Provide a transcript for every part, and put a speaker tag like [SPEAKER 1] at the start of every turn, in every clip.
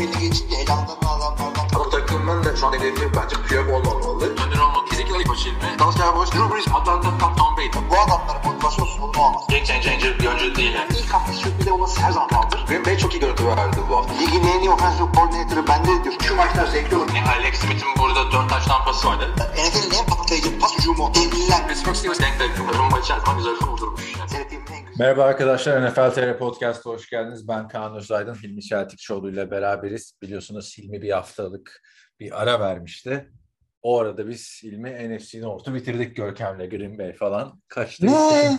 [SPEAKER 1] belli geçince elamdan adamlardan
[SPEAKER 2] Ama takımın da şu an hedefi bence Piyok olmamalı. Önder olmak. Ezekiel Aybaşı ilmi. Dallas Cowboys. Drew Brees. Atlanta Tom, Tom Brady.
[SPEAKER 1] bu adamların motivasyonsuz bunu olmaz.
[SPEAKER 2] Game changer bir oyuncu değil yani.
[SPEAKER 1] İlk hafta sürpriz olması her zaman kaldır.
[SPEAKER 2] Green Bay çok iyi görüntü verdi bu hafta.
[SPEAKER 1] Ligin en iyi offensive coordinator'ı bende diyor. Şu maçlar zevkli olur.
[SPEAKER 2] Yani Alex Smith'in burada 4 taş tampası vardı.
[SPEAKER 1] NFL'in en patlayıcı pas hücumu. Devliler.
[SPEAKER 2] Pittsburgh Steelers denk denk. Rumba içerisinde güzel kurdurmuş. Yani.
[SPEAKER 3] Merhaba arkadaşlar, NFL TR Podcast'a hoş geldiniz. Ben Kaan Özaydın, Hilmi Çeltikçioğlu ile beraberiz. Biliyorsunuz Hilmi bir haftalık bir ara vermişti. O arada biz Hilmi NFC North'u bitirdik Görkem'le Green Bay falan. Kaçtı.
[SPEAKER 1] Ne?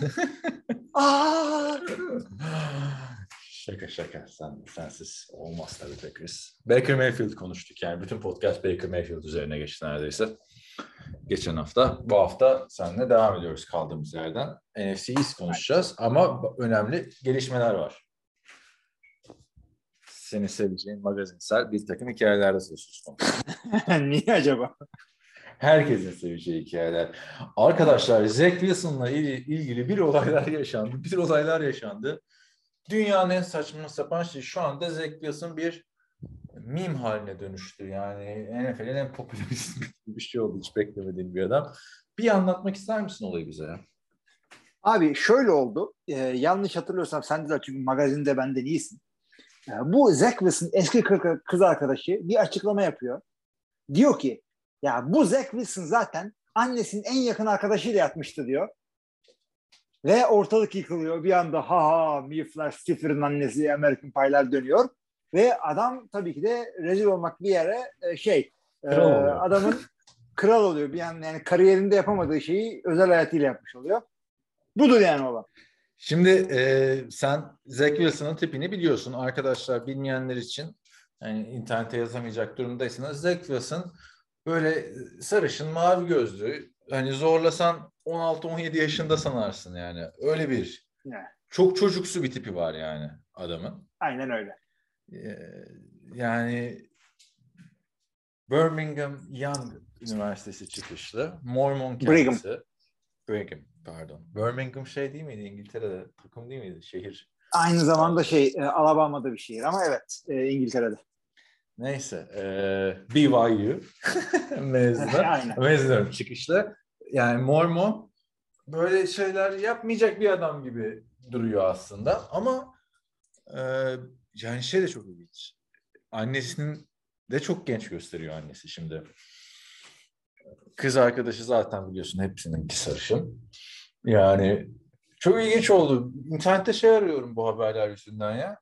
[SPEAKER 3] Şaka şaka. Sen, sensiz olmaz tabii Packers. Baker Mayfield konuştuk yani. Bütün podcast Baker Mayfield üzerine geçti neredeyse. Geçen hafta. Bu hafta seninle devam ediyoruz kaldığımız yerden. NFC East konuşacağız ama önemli gelişmeler var. Seni seveceğin magazinsel bir takım hikayelerde söz.
[SPEAKER 4] Niye acaba?
[SPEAKER 3] Herkesin seveceği hikayeler. Arkadaşlar Zach Wilson'la il- ilgili bir olaylar yaşandı. Bir olaylar yaşandı. Dünyanın en saçma sapan şeyi şu anda Zach Wilson bir meme haline dönüştü. Yani NFL'in en popüler ismi bir şey oldu. Hiç beklemediğim bir adam. Bir anlatmak ister misin olayı bize ya?
[SPEAKER 4] Abi şöyle oldu. Ee, yanlış hatırlıyorsam sen de çünkü magazinde benden iyisin. Ee, bu Zach Wilson eski kı- kız arkadaşı bir açıklama yapıyor. Diyor ki ya bu Zach Wilson zaten annesinin en yakın arkadaşıyla yatmıştı diyor. Ve ortalık yıkılıyor. Bir anda ha ha Mifler Stifler'ın annesi American Pie'ler dönüyor. Ve adam tabii ki de rezil olmak bir yere e, şey e,
[SPEAKER 3] Kral oluyor.
[SPEAKER 4] adamın kral oluyor. Bir an yani kariyerinde yapamadığı şeyi özel hayatıyla yapmış oluyor. Budur yani olan.
[SPEAKER 3] Şimdi e, sen Zach Wilson'ın tipini biliyorsun. Arkadaşlar bilmeyenler için yani internete yazamayacak durumdaysanız Zach Wilson böyle sarışın mavi gözlü hani zorlasan 16-17 yaşında sanarsın yani. Öyle bir
[SPEAKER 4] Yani,
[SPEAKER 3] çok çocuksu bir tipi var yani adamın.
[SPEAKER 4] aynen öyle.
[SPEAKER 3] Ee, yani Birmingham Young Üniversitesi çıkışlı. Mormon
[SPEAKER 4] Brigham.
[SPEAKER 3] kendisi. Brigham pardon. Birmingham şey değil miydi İngiltere'de? Takım değil miydi? Şehir.
[SPEAKER 4] Aynı zamanda şey e, Alabama'da bir şehir ama evet e, İngiltere'de.
[SPEAKER 3] Neyse. E, BYU mezunu. Mezunum çıkışlı. Yani Mormon böyle şeyler yapmayacak bir adam gibi duruyor aslında ama e, yani şey de çok ilginç. Annesinin de çok genç gösteriyor annesi şimdi. Kız arkadaşı zaten biliyorsun hepsininki sarışın. Yani çok ilginç oldu. İnternette şey arıyorum bu haberler yüzünden ya.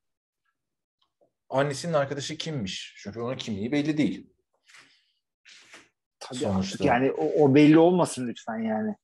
[SPEAKER 3] Annesinin arkadaşı kimmiş? Çünkü onun kimliği belli değil.
[SPEAKER 4] Tabii
[SPEAKER 3] Sonuçta.
[SPEAKER 4] artık yani o, o belli olmasın lütfen yani.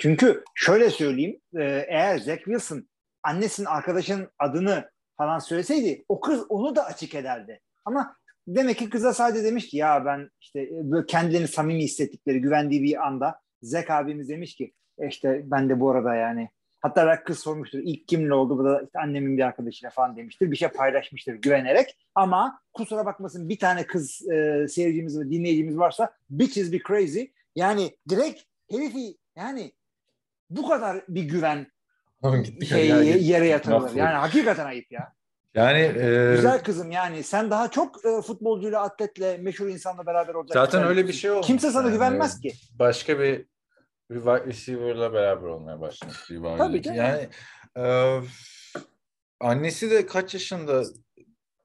[SPEAKER 4] Çünkü şöyle söyleyeyim e, eğer Zach Wilson annesinin arkadaşının adını falan söyleseydi o kız onu da açık ederdi. Ama demek ki kıza sadece demiş ki ya ben işte e, kendilerini samimi hissettikleri güvendiği bir anda Zach abimiz demiş ki "E işte ben de bu arada yani hatta belki kız sormuştur ilk kimle oldu bu da işte annemin bir arkadaşıyla falan demiştir bir şey paylaşmıştır güvenerek ama kusura bakmasın bir tane kız e, seyircimiz ve dinleyicimiz varsa bitches be crazy yani direkt herifi yani bu kadar bir güven şey, yere yatırılır. Yani hakikaten ayıp ya.
[SPEAKER 3] Yani e,
[SPEAKER 4] Güzel kızım yani sen daha çok e, futbolcuyla, atletle, meşhur insanla beraber olacaksın.
[SPEAKER 3] zaten öyle bir şey olmuş.
[SPEAKER 4] Kimse sana
[SPEAKER 3] Yani
[SPEAKER 4] güvenmez ki.
[SPEAKER 3] Başka bir bir wide receiver'la beraber olmaya başlamış. Bir
[SPEAKER 4] Tabii canım.
[SPEAKER 3] Yani e, annesi de kaç yaşında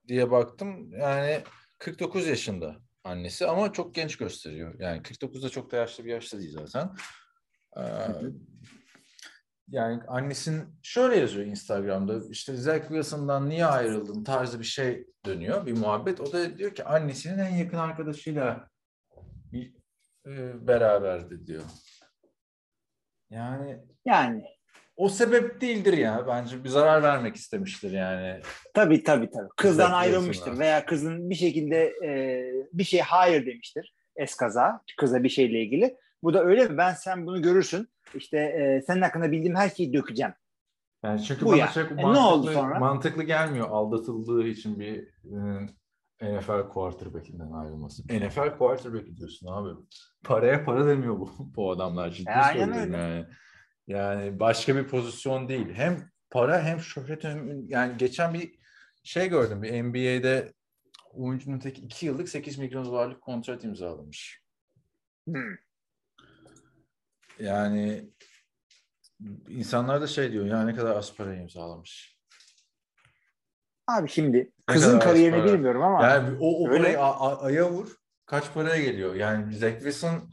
[SPEAKER 3] diye baktım. Yani 49 yaşında annesi ama çok genç gösteriyor. Yani 49 da çok da yaşlı bir yaşta değil zaten. E, yani annesinin şöyle yazıyor Instagram'da işte Zach Wilson'dan niye ayrıldın tarzı bir şey dönüyor bir muhabbet. O da diyor ki annesinin en yakın arkadaşıyla e, beraberdi diyor. Yani
[SPEAKER 4] Yani
[SPEAKER 3] o sebep değildir ya. Bence bir zarar vermek istemiştir yani.
[SPEAKER 4] tabii tabii tabii. Kızdan ayrılmıştır
[SPEAKER 3] Wilson'a.
[SPEAKER 4] veya kızın bir şekilde e, bir şey hayır demiştir. Eskaza kıza bir şeyle ilgili. Bu da öyle mi? Ben sen bunu görürsün. İşte e, senin hakkında bildiğim her şeyi dökeceğim.
[SPEAKER 3] Yani çünkü
[SPEAKER 4] Bu
[SPEAKER 3] bana
[SPEAKER 4] ya.
[SPEAKER 3] çok
[SPEAKER 4] E, ne
[SPEAKER 3] mantıklı,
[SPEAKER 4] oldu sonra?
[SPEAKER 3] mantıklı gelmiyor aldatıldığı için bir e, NFL quarterback'inden ayrılması. NFL quarterback'i diyorsun abi. Paraya para demiyor bu, bu adamlar ciddi
[SPEAKER 4] E,
[SPEAKER 3] söylüyorum yani. Yani başka bir pozisyon değil. Hem para hem şöhret hem yani geçen bir şey gördüm bir NBA'de oyuncunun tek 2 yıllık 8 milyon dolarlık kontrat imzalamış.
[SPEAKER 4] Hmm.
[SPEAKER 3] Yani insanlar da şey diyor ya ne kadar az para imzalamış.
[SPEAKER 4] Abi şimdi kızın kariyerini bilmiyorum ama
[SPEAKER 3] Yani o, o
[SPEAKER 4] Öyle.
[SPEAKER 3] parayı a- a- aya vur kaç paraya geliyor? Yani Zach Wilson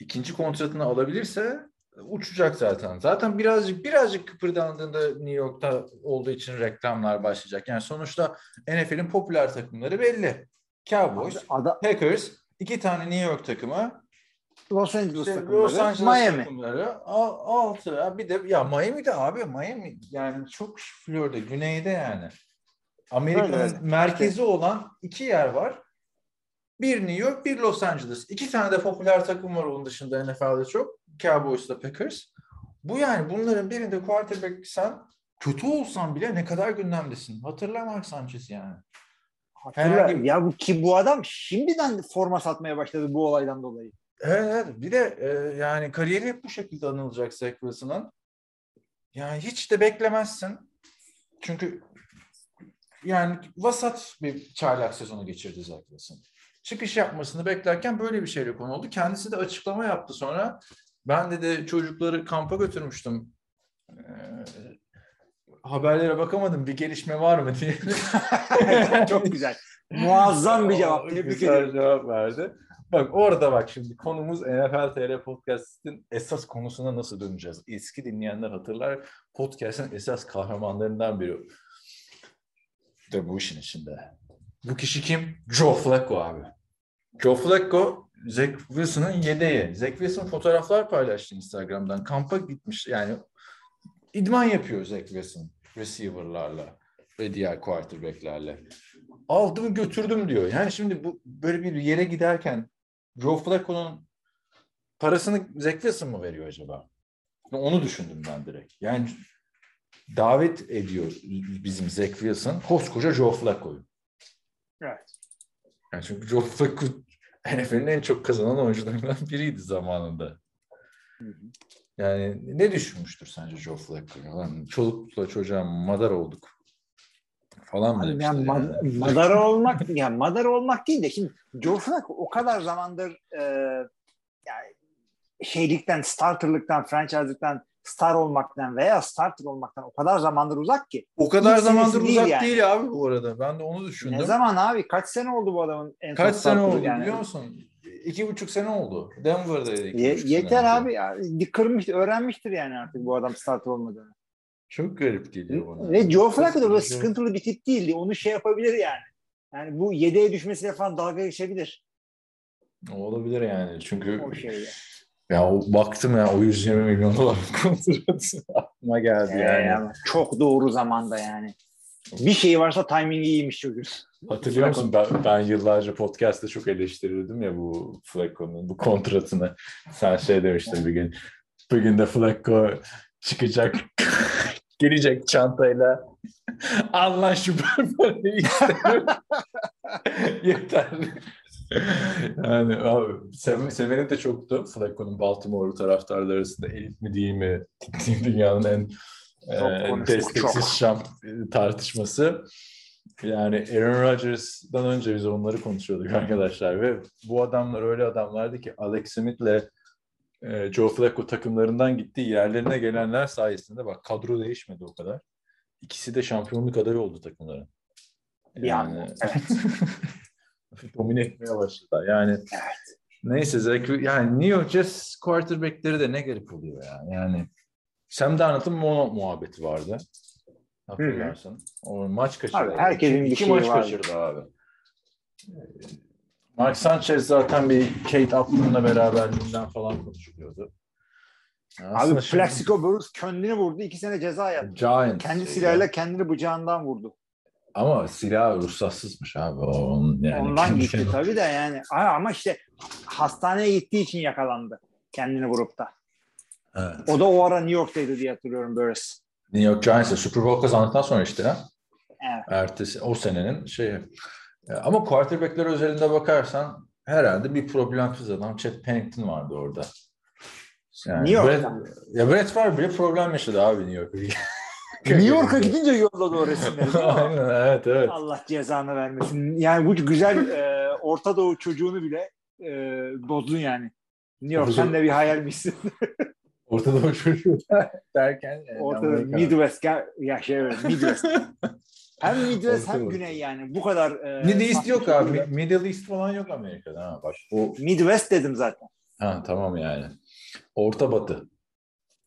[SPEAKER 3] ikinci kontratını alabilirse uçacak zaten. Zaten birazcık birazcık kıpırdandığında New York'ta olduğu için reklamlar başlayacak. Yani sonuçta NFL'in popüler takımları belli. Cowboys,
[SPEAKER 4] ada,
[SPEAKER 3] Packers, iki tane New York takımı,
[SPEAKER 4] Los Angeles
[SPEAKER 3] işte
[SPEAKER 4] takımları,
[SPEAKER 3] Los Angeles
[SPEAKER 4] Miami.
[SPEAKER 3] takımları, al- altı. Ya bir de ya Miami'de abi Miami yani çok Florida, güneyde yani. Amerika'nın
[SPEAKER 4] Öyle öyle.
[SPEAKER 3] merkezi olan iki yer var. Bir New York, bir Los Angeles. İki tane de popüler takım var onun dışında NFL'de çok. Cowboys'la Packers. Bu yani bunların birinde quarterback sen kötü olsan bile ne kadar gündemdesin. Hatırla Mark Sanchez yani.
[SPEAKER 4] Hatırla,
[SPEAKER 3] Herhangi-
[SPEAKER 4] ya bu ki bu adam şimdiden forma satmaya başladı bu olaydan dolayı.
[SPEAKER 3] Evet. Bir de e, yani kariyeri hep bu şekilde anılacak Zach Wilson'ın. Yani hiç de beklemezsin. Çünkü yani vasat bir çaylak sezonu geçirdi Zach Wilson. Çıkış yapmasını beklerken böyle bir şeyle konu oldu. Kendisi de açıklama yaptı sonra. Ben de de çocukları kampa götürmüştüm. Ee, haberlere bakamadım bir gelişme var mı diye.
[SPEAKER 4] Çok güzel. Muazzam bir cevap. Tebrik
[SPEAKER 3] Güzel
[SPEAKER 4] ederim.
[SPEAKER 3] cevap verdi. Bak orada bak şimdi konumuz NFL TR Podcast'in esas konusuna nasıl döneceğiz? Eski dinleyenler hatırlar. Podcast'in esas kahramanlarından biri. De bu işin içinde. Bu kişi kim? Joe Flacco abi. Joe Flacco Zach Wilson'ın yedeği. Zach Wilson fotoğraflar paylaştı Instagram'dan. Kampa gitmiş yani idman yapıyor Zach Wilson receiver'larla ve diğer quarterback'lerle. Aldım götürdüm diyor. Yani şimdi bu böyle bir yere giderken Joe Flacco'nun parasını Zach Wilson mı veriyor acaba? Onu düşündüm ben direkt. Yani davet ediyor bizim Zach Wilson koskoca Joe Flacco'yu.
[SPEAKER 4] Evet.
[SPEAKER 3] Yani çünkü Joe Flacco NFL'in en çok kazanan oyuncularından biriydi zamanında. Yani ne düşünmüştür sence Joe Flacco? Lan çolukla çocuğa madar olduk falan mı
[SPEAKER 4] yani
[SPEAKER 3] yani?
[SPEAKER 4] mad- madara olmak yani madara olmak değil de şimdi Joe Flacco o kadar zamandır e, yani şeylikten, starterlıktan, franchise'lıktan star olmaktan veya starter olmaktan o kadar zamandır uzak ki.
[SPEAKER 3] O kadar zamandır
[SPEAKER 4] değil
[SPEAKER 3] uzak
[SPEAKER 4] yani.
[SPEAKER 3] değil abi bu arada. Ben de onu düşündüm.
[SPEAKER 4] Ne zaman abi? Kaç sene oldu bu adamın en son
[SPEAKER 3] Kaç sene oldu
[SPEAKER 4] yani?
[SPEAKER 3] biliyor musun? İki buçuk sene oldu. Denver'daydı.
[SPEAKER 4] Ye-
[SPEAKER 3] sene
[SPEAKER 4] yeter
[SPEAKER 3] önce.
[SPEAKER 4] abi ya. Kırmış, öğrenmiştir yani artık bu adam starter olmadığını.
[SPEAKER 3] Çok garip geliyor bana.
[SPEAKER 4] Ve Joe Flacco da böyle sıkıntılı bir tip değildi. Onu şey yapabilir yani. Yani bu yedeğe düşmesiyle falan dalga geçebilir.
[SPEAKER 3] Olabilir yani. Çünkü
[SPEAKER 4] O şeyle.
[SPEAKER 3] ya o, baktım ya o 120 milyon dolar kontratı aklıma geldi
[SPEAKER 4] Ee,
[SPEAKER 3] yani.
[SPEAKER 4] ama çok doğru zamanda yani. Bir şey varsa timingi iyiymiş çocuğun.
[SPEAKER 3] Hatırlıyor musun? Ben, ben yıllarca podcast'te çok eleştirirdim ya bu Flacco'nun bu kontratını. Sen şey demiştin bir gün. Bir gün de Flacco çıkacak gelecek çantayla al lan şu parayı istemiyorum. Yeter. yani abi sev, seveni de çoktu. Flacco'nun Baltimore taraftarları arasında elit mi değil mi dünyanın en e, desteksiz şamp tartışması. Yani Aaron Rodgers'dan önce biz onları konuşuyorduk arkadaşlar ve bu adamlar öyle adamlardı ki Alex Smith'le e, Joe Flacco takımlarından gitti. Yerlerine gelenler sayesinde bak kadro değişmedi o kadar. İkisi de şampiyonluk adayı oldu takımların.
[SPEAKER 4] Yani, evet.
[SPEAKER 3] domine etmeye başladı. Yani neyse Zach, yani New York Jets quarterback'leri de ne garip oluyor ya. Yani Sam Darnold'un mono muhabbeti vardı. Hatırlarsın. O maç kaçırdı.
[SPEAKER 4] Abi, herkesin bir
[SPEAKER 3] iki
[SPEAKER 4] şeyi
[SPEAKER 3] maç
[SPEAKER 4] vardı.
[SPEAKER 3] kaçırdı abi. Ee, Mark Sanchez zaten bir Kate Upton'la beraberliğinden falan konuşuluyordu. Aslında
[SPEAKER 4] Abi
[SPEAKER 3] şimdi-
[SPEAKER 4] Plaxico Burress kendini vurdu. iki sene ceza yattı.
[SPEAKER 3] Giants.
[SPEAKER 4] Kendi
[SPEAKER 3] şey
[SPEAKER 4] silahıyla kendini bıçağından vurdu.
[SPEAKER 3] Ama silah ruhsatsızmış abi. Onun yani
[SPEAKER 4] Ondan gitti tabii de yani. Ama işte hastaneye gittiği için yakalandı. Kendini vurup da.
[SPEAKER 3] Evet.
[SPEAKER 4] O da o ara New York'taydı diye hatırlıyorum Burris.
[SPEAKER 3] New York Giants'e Super Bowl kazandıktan sonra işte ha.
[SPEAKER 4] Evet.
[SPEAKER 3] Ertesi o senenin şeyi. E, Ama quarterback'ler özelinde bakarsan herhalde bir problemsiz adam. Chet Pennington vardı orada. Yani
[SPEAKER 4] New York'ta.
[SPEAKER 3] Brett, ya Brett var bile problem yaşadı abi New York.
[SPEAKER 4] New York'a gidince yolladı o resimleri.
[SPEAKER 3] Aynen evet evet.
[SPEAKER 4] Allah cezanı vermesin. Yani bu güzel e, Orta Doğu çocuğunu bile e, bozdun yani. New York sen de bir hayalmişsin.
[SPEAKER 3] Ortada o çocuğu derken yani
[SPEAKER 4] Orta
[SPEAKER 3] Amerika.
[SPEAKER 4] Midwest ya şey Midwest. Hem Midwest hem. Güney yani bu kadar e,
[SPEAKER 3] Middle East yok abi.
[SPEAKER 4] şey.
[SPEAKER 3] Middle East falan yok Amerika'da. Ha, bak o
[SPEAKER 4] Midwest dedim zaten.
[SPEAKER 3] ha, tamam yani. Orta Batı.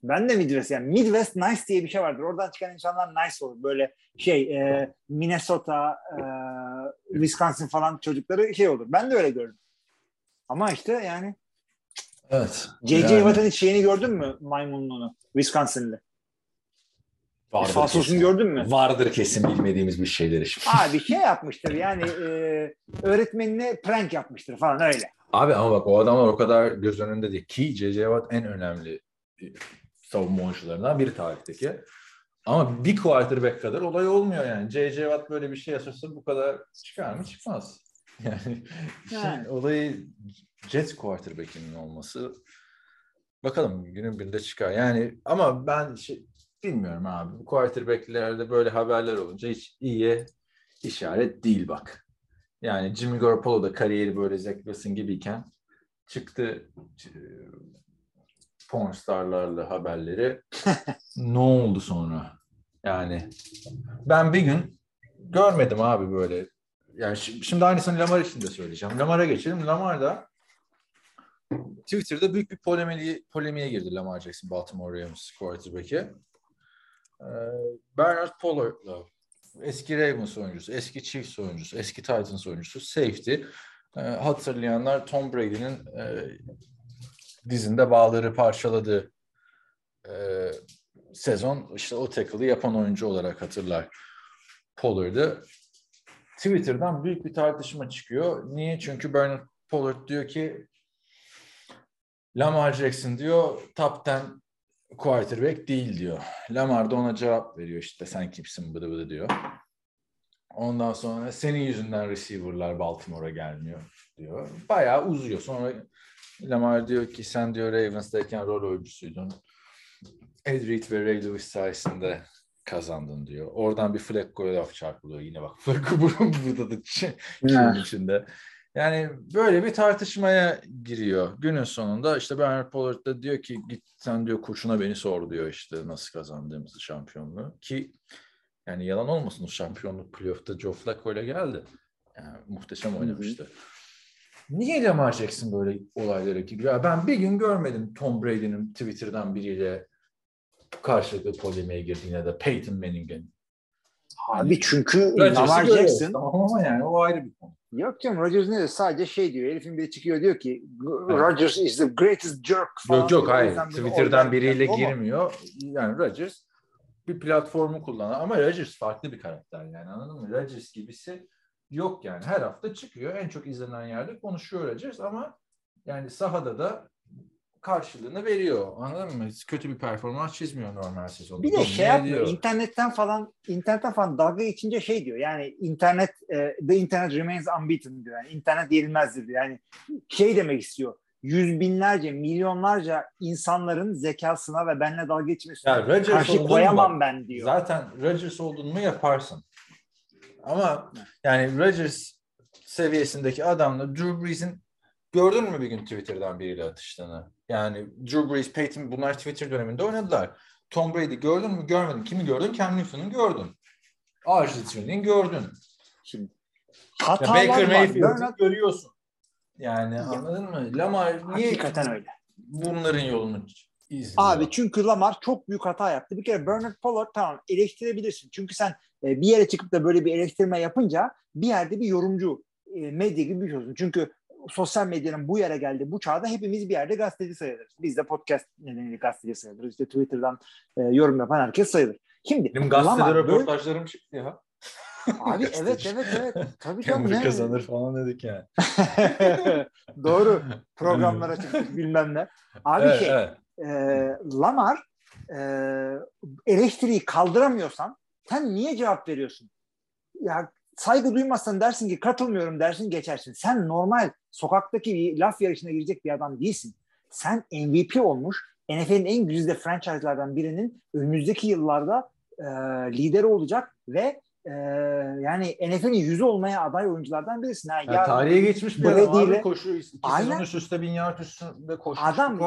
[SPEAKER 4] Ben de Midwest yani Midwest nice diye bir şey vardır. Oradan çıkan insanlar nice olur. Böyle şey e, Minnesota, e, Wisconsin falan çocukları şey olur. Ben de öyle gördüm. Ama işte yani
[SPEAKER 3] Evet.
[SPEAKER 4] J.J.
[SPEAKER 3] Yani
[SPEAKER 4] Watt'ın hiç şeyini gördün mü maymunluğunu? Wisconsin'li.
[SPEAKER 3] Vardır
[SPEAKER 4] Falsosunu
[SPEAKER 3] kesin.
[SPEAKER 4] gördün mü?
[SPEAKER 3] Vardır kesin bilmediğimiz bir şeyleri şimdi.
[SPEAKER 4] Abi şey yapmıştır yani e, öğretmenine prank yapmıştır falan öyle.
[SPEAKER 3] Abi ama bak o adamlar o kadar göz önünde değil. Ki J.J. Watt en önemli e, savunma oyuncularından biri tarihteki. Ama bir quarterback kadar olay olmuyor yani. J.J. Watt böyle bir şey yaşasa bu kadar çıkar mı? Çıkmaz. Yani
[SPEAKER 4] Yani.
[SPEAKER 3] olayı Jets quarterback'inin olması. Bakalım günün birinde çıkar. Yani ama ben şey, bilmiyorum abi. Bu quarterback'lerde böyle haberler olunca hiç iyiye işaret değil bak. Yani Jimmy Garoppolo da kariyeri böyle Zach Wilson gibiyken çıktı pornstarlarla haberleri. ne oldu sonra? Yani ben bir gün görmedim abi böyle. Yani şi- şimdi aynısını Lamar için de söyleyeceğim. Lamar'a geçelim. Lamar da Twitter'da büyük bir polemiğe, polemiğe girdi Lamar Jackson Baltimore Ravens quarterback'i. Ee, Bernard Pollard'la eski Ravens oyuncusu, eski Chiefs oyuncusu, eski Titans oyuncusu, safety. Ee, hatırlayanlar Tom Brady'nin e, dizinde bağları parçaladığı e, sezon işte o tackle'ı yapan oyuncu olarak hatırlar Pollard'ı. Twitter'dan büyük bir tartışma çıkıyor. Niye? Çünkü Bernard Pollard diyor ki Lamar Jackson diyor top 10 quarterback değil diyor. Lamar da ona cevap veriyor işte sen kimsin bıdı bıdı diyor. Ondan sonra senin yüzünden receiver'lar Baltimore'a gelmiyor diyor. Bayağı uzuyor. Sonra Lamar diyor ki sen diyor Ravens'dayken rol oyuncusuydun. Ed Reed ve Ray Lewis sayesinde kazandın diyor. Oradan bir Flacco'ya laf çarpılıyor yine bak. Flacco burun burada da içinde. Yani böyle bir tartışmaya giriyor. Günün sonunda işte Bernard Pollard da diyor ki git sen diyor kurşuna beni sor diyor işte nasıl kazandığımızı şampiyonluğu. Ki yani yalan olmasın o şampiyonluk playoff'ta Joe Flacco ile geldi. Yani muhteşem oynamıştı. Niye Lamar Jackson böyle olaylara giriyor? Ya Ben bir gün görmedim Tom Brady'nin Twitter'dan biriyle karşılıklı polemiğe girdiğini ya da Peyton Manning'in.
[SPEAKER 4] Abi çünkü
[SPEAKER 3] Rodgers'ı
[SPEAKER 4] Lamar Jackson
[SPEAKER 3] Tamam ama yani o ayrı bir konu.
[SPEAKER 4] Yok canım Rodgers ne diyor? Sadece şey diyor. Herifin biri çıkıyor diyor ki
[SPEAKER 3] Evet.
[SPEAKER 4] Rodgers is the greatest jerk falan.
[SPEAKER 3] Yok yok hayır. Twitter'dan biriyle
[SPEAKER 4] mu?
[SPEAKER 3] girmiyor. Yani Rodgers bir platformu kullanan ama Rodgers farklı bir karakter yani anladın mı? Rodgers gibisi yok yani. Her hafta çıkıyor. En çok izlenen yerde konuşuyor Rodgers ama yani sahada da karşılığını veriyor. Anladın mı? Kötü bir performans çizmiyor normal sezonda.
[SPEAKER 4] Bir de şey yapmıyor. internetten falan internetten falan dalga geçince şey diyor. Yani internet e, the internet remains unbeaten diyor. Yani internet yenilmezdir diyor. Yani şey demek istiyor. Yüz binlerce, milyonlarca insanların zekasına ve benle dalga geçmesine
[SPEAKER 3] Ya Rodgers
[SPEAKER 4] karşı koyamam
[SPEAKER 3] mu?
[SPEAKER 4] ben diyor.
[SPEAKER 3] Zaten Rodgers oldun mu yaparsın. Ama yani Rodgers seviyesindeki adamla Drew Brees'in gördün mü bir gün Twitter'dan biriyle atıştığını? Yani Drew Brees, Peyton bunlar Twitter döneminde oynadılar. Tom Brady gördün mü? Görmedin. Kimi gördün? Cam Newton'u gördün. Arjantin'in gördün.
[SPEAKER 4] Şimdi
[SPEAKER 3] Ya
[SPEAKER 4] hatalar
[SPEAKER 3] Baker. Mayfield'ı görüyorsun. Yani anladın mı? Lamar niye
[SPEAKER 4] Hakikaten öyle.
[SPEAKER 3] bunların yolunu izliyor?
[SPEAKER 4] Abi çünkü Lamar çok büyük hata yaptı. Bir kere Bernard Pollard tamam eleştirebilirsin. Çünkü sen e, bir yere çıkıp da böyle bir eleştirme yapınca bir yerde bir yorumcu e, medya gibi bir şey olsun. Çünkü sosyal medyanın bu yere geldi bu çağda hepimiz bir yerde gazeteci sayılırız. Biz de podcast nedeniyle gazeteci sayılırız. İşte Twitter'dan e, yorum yapan herkes sayılır. Şimdi
[SPEAKER 3] Benim gazetede
[SPEAKER 4] böyle-
[SPEAKER 3] röportajlarım çıktı ya.
[SPEAKER 4] Abi evet evet evet. Tabii canım. Ne?
[SPEAKER 3] kazanır falan dedik yani.
[SPEAKER 4] Doğru. Programlara çıktık bilmem ne. Abi
[SPEAKER 3] Evet,
[SPEAKER 4] şey
[SPEAKER 3] evet.
[SPEAKER 4] e, Lamar e, eleştiriyi kaldıramıyorsan sen niye cevap veriyorsun? Ya saygı duymazsan dersin ki katılmıyorum dersin geçersin. Sen normal sokaktaki bir laf yarışına girecek bir adam değilsin. Sen MVP olmuş NFL'in en güzide franchise'lardan birinin önümüzdeki yıllarda e, lideri olacak ve e, yani NFL'in yüzü olmaya aday oyunculardan birisi. Ha,
[SPEAKER 3] Ya tarihe geçmiş abi koşu. İki
[SPEAKER 4] Aynen.
[SPEAKER 3] sezon üst üste bin yard üstünde koşmuş.
[SPEAKER 4] Adam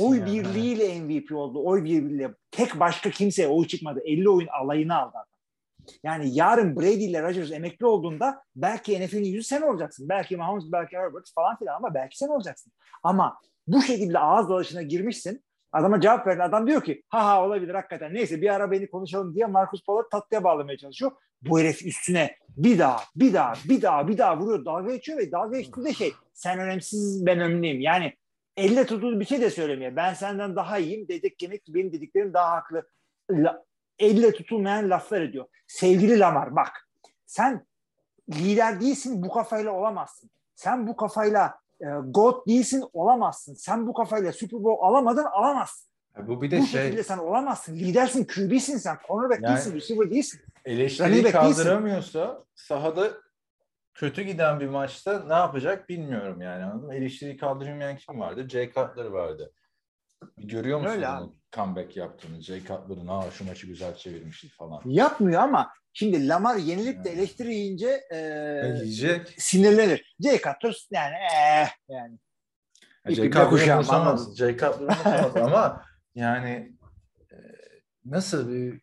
[SPEAKER 4] oy
[SPEAKER 3] yani.
[SPEAKER 4] birliğiyle MVP oldu. Oy birliğiyle. Tek başka kimseye oy çıkmadı. 50 oyun alayını aldı. Yani yarın Brady ile Rodgers emekli olduğunda belki NFL'in yüzü sen olacaksın. Belki Mahomes, belki Herbert falan filan ama belki sen olacaksın. Ama bu şekilde ağız dalaşına girmişsin. Adama cevap verdin. Adam diyor ki ha ha olabilir hakikaten. Neyse bir ara beni konuşalım diye Marcus Pollard tatlıya bağlamaya çalışıyor. Bu herif üstüne bir daha, bir daha, bir daha, bir daha vuruyor. Dalga geçiyor ve dalga geçtiği de şey sen önemsiz ben önemliyim. Yani elle tutulur bir şey de söylemiyor. Ben senden daha iyiyim. Dedik demek ki benim dediklerim daha haklı. Elle tutulmayan laflar ediyor. Sevgili Lamar bak sen lider değilsin bu kafayla olamazsın. Sen bu kafayla e, GOAT değilsin olamazsın. Sen bu kafayla Super Bowl alamadın alamazsın.
[SPEAKER 3] Ya Bu bir de
[SPEAKER 4] bu
[SPEAKER 3] şey
[SPEAKER 4] şekilde sen olamazsın. Lidersin, QB'sin sen. Cornerback
[SPEAKER 3] Yani-
[SPEAKER 4] değilsin, receiver değilsin.
[SPEAKER 3] Eleştiriyi
[SPEAKER 4] değilsin.
[SPEAKER 3] kaldıramıyorsa sahada kötü giden bir maçta ne yapacak bilmiyorum yani. Anladın mı? Eleştiriyi kaldıramayan kim vardı? Jay Cutler vardı. Görüyor musun
[SPEAKER 4] Öyle
[SPEAKER 3] onu comeback yaptığını? Jay Cutler'ın aa şu maçı güzel çevirmişti falan.
[SPEAKER 4] Yapmıyor ama şimdi Lamar yenilip de
[SPEAKER 3] Yani.
[SPEAKER 4] eleştiri yiyince e,
[SPEAKER 3] Yiyecek.
[SPEAKER 4] sinirlenir. Jay Cutler yani eh, yani.
[SPEAKER 3] Ya Jay Cutler'ı
[SPEAKER 4] anladım.
[SPEAKER 3] Jay Cutler'ı ama yani e, nasıl bir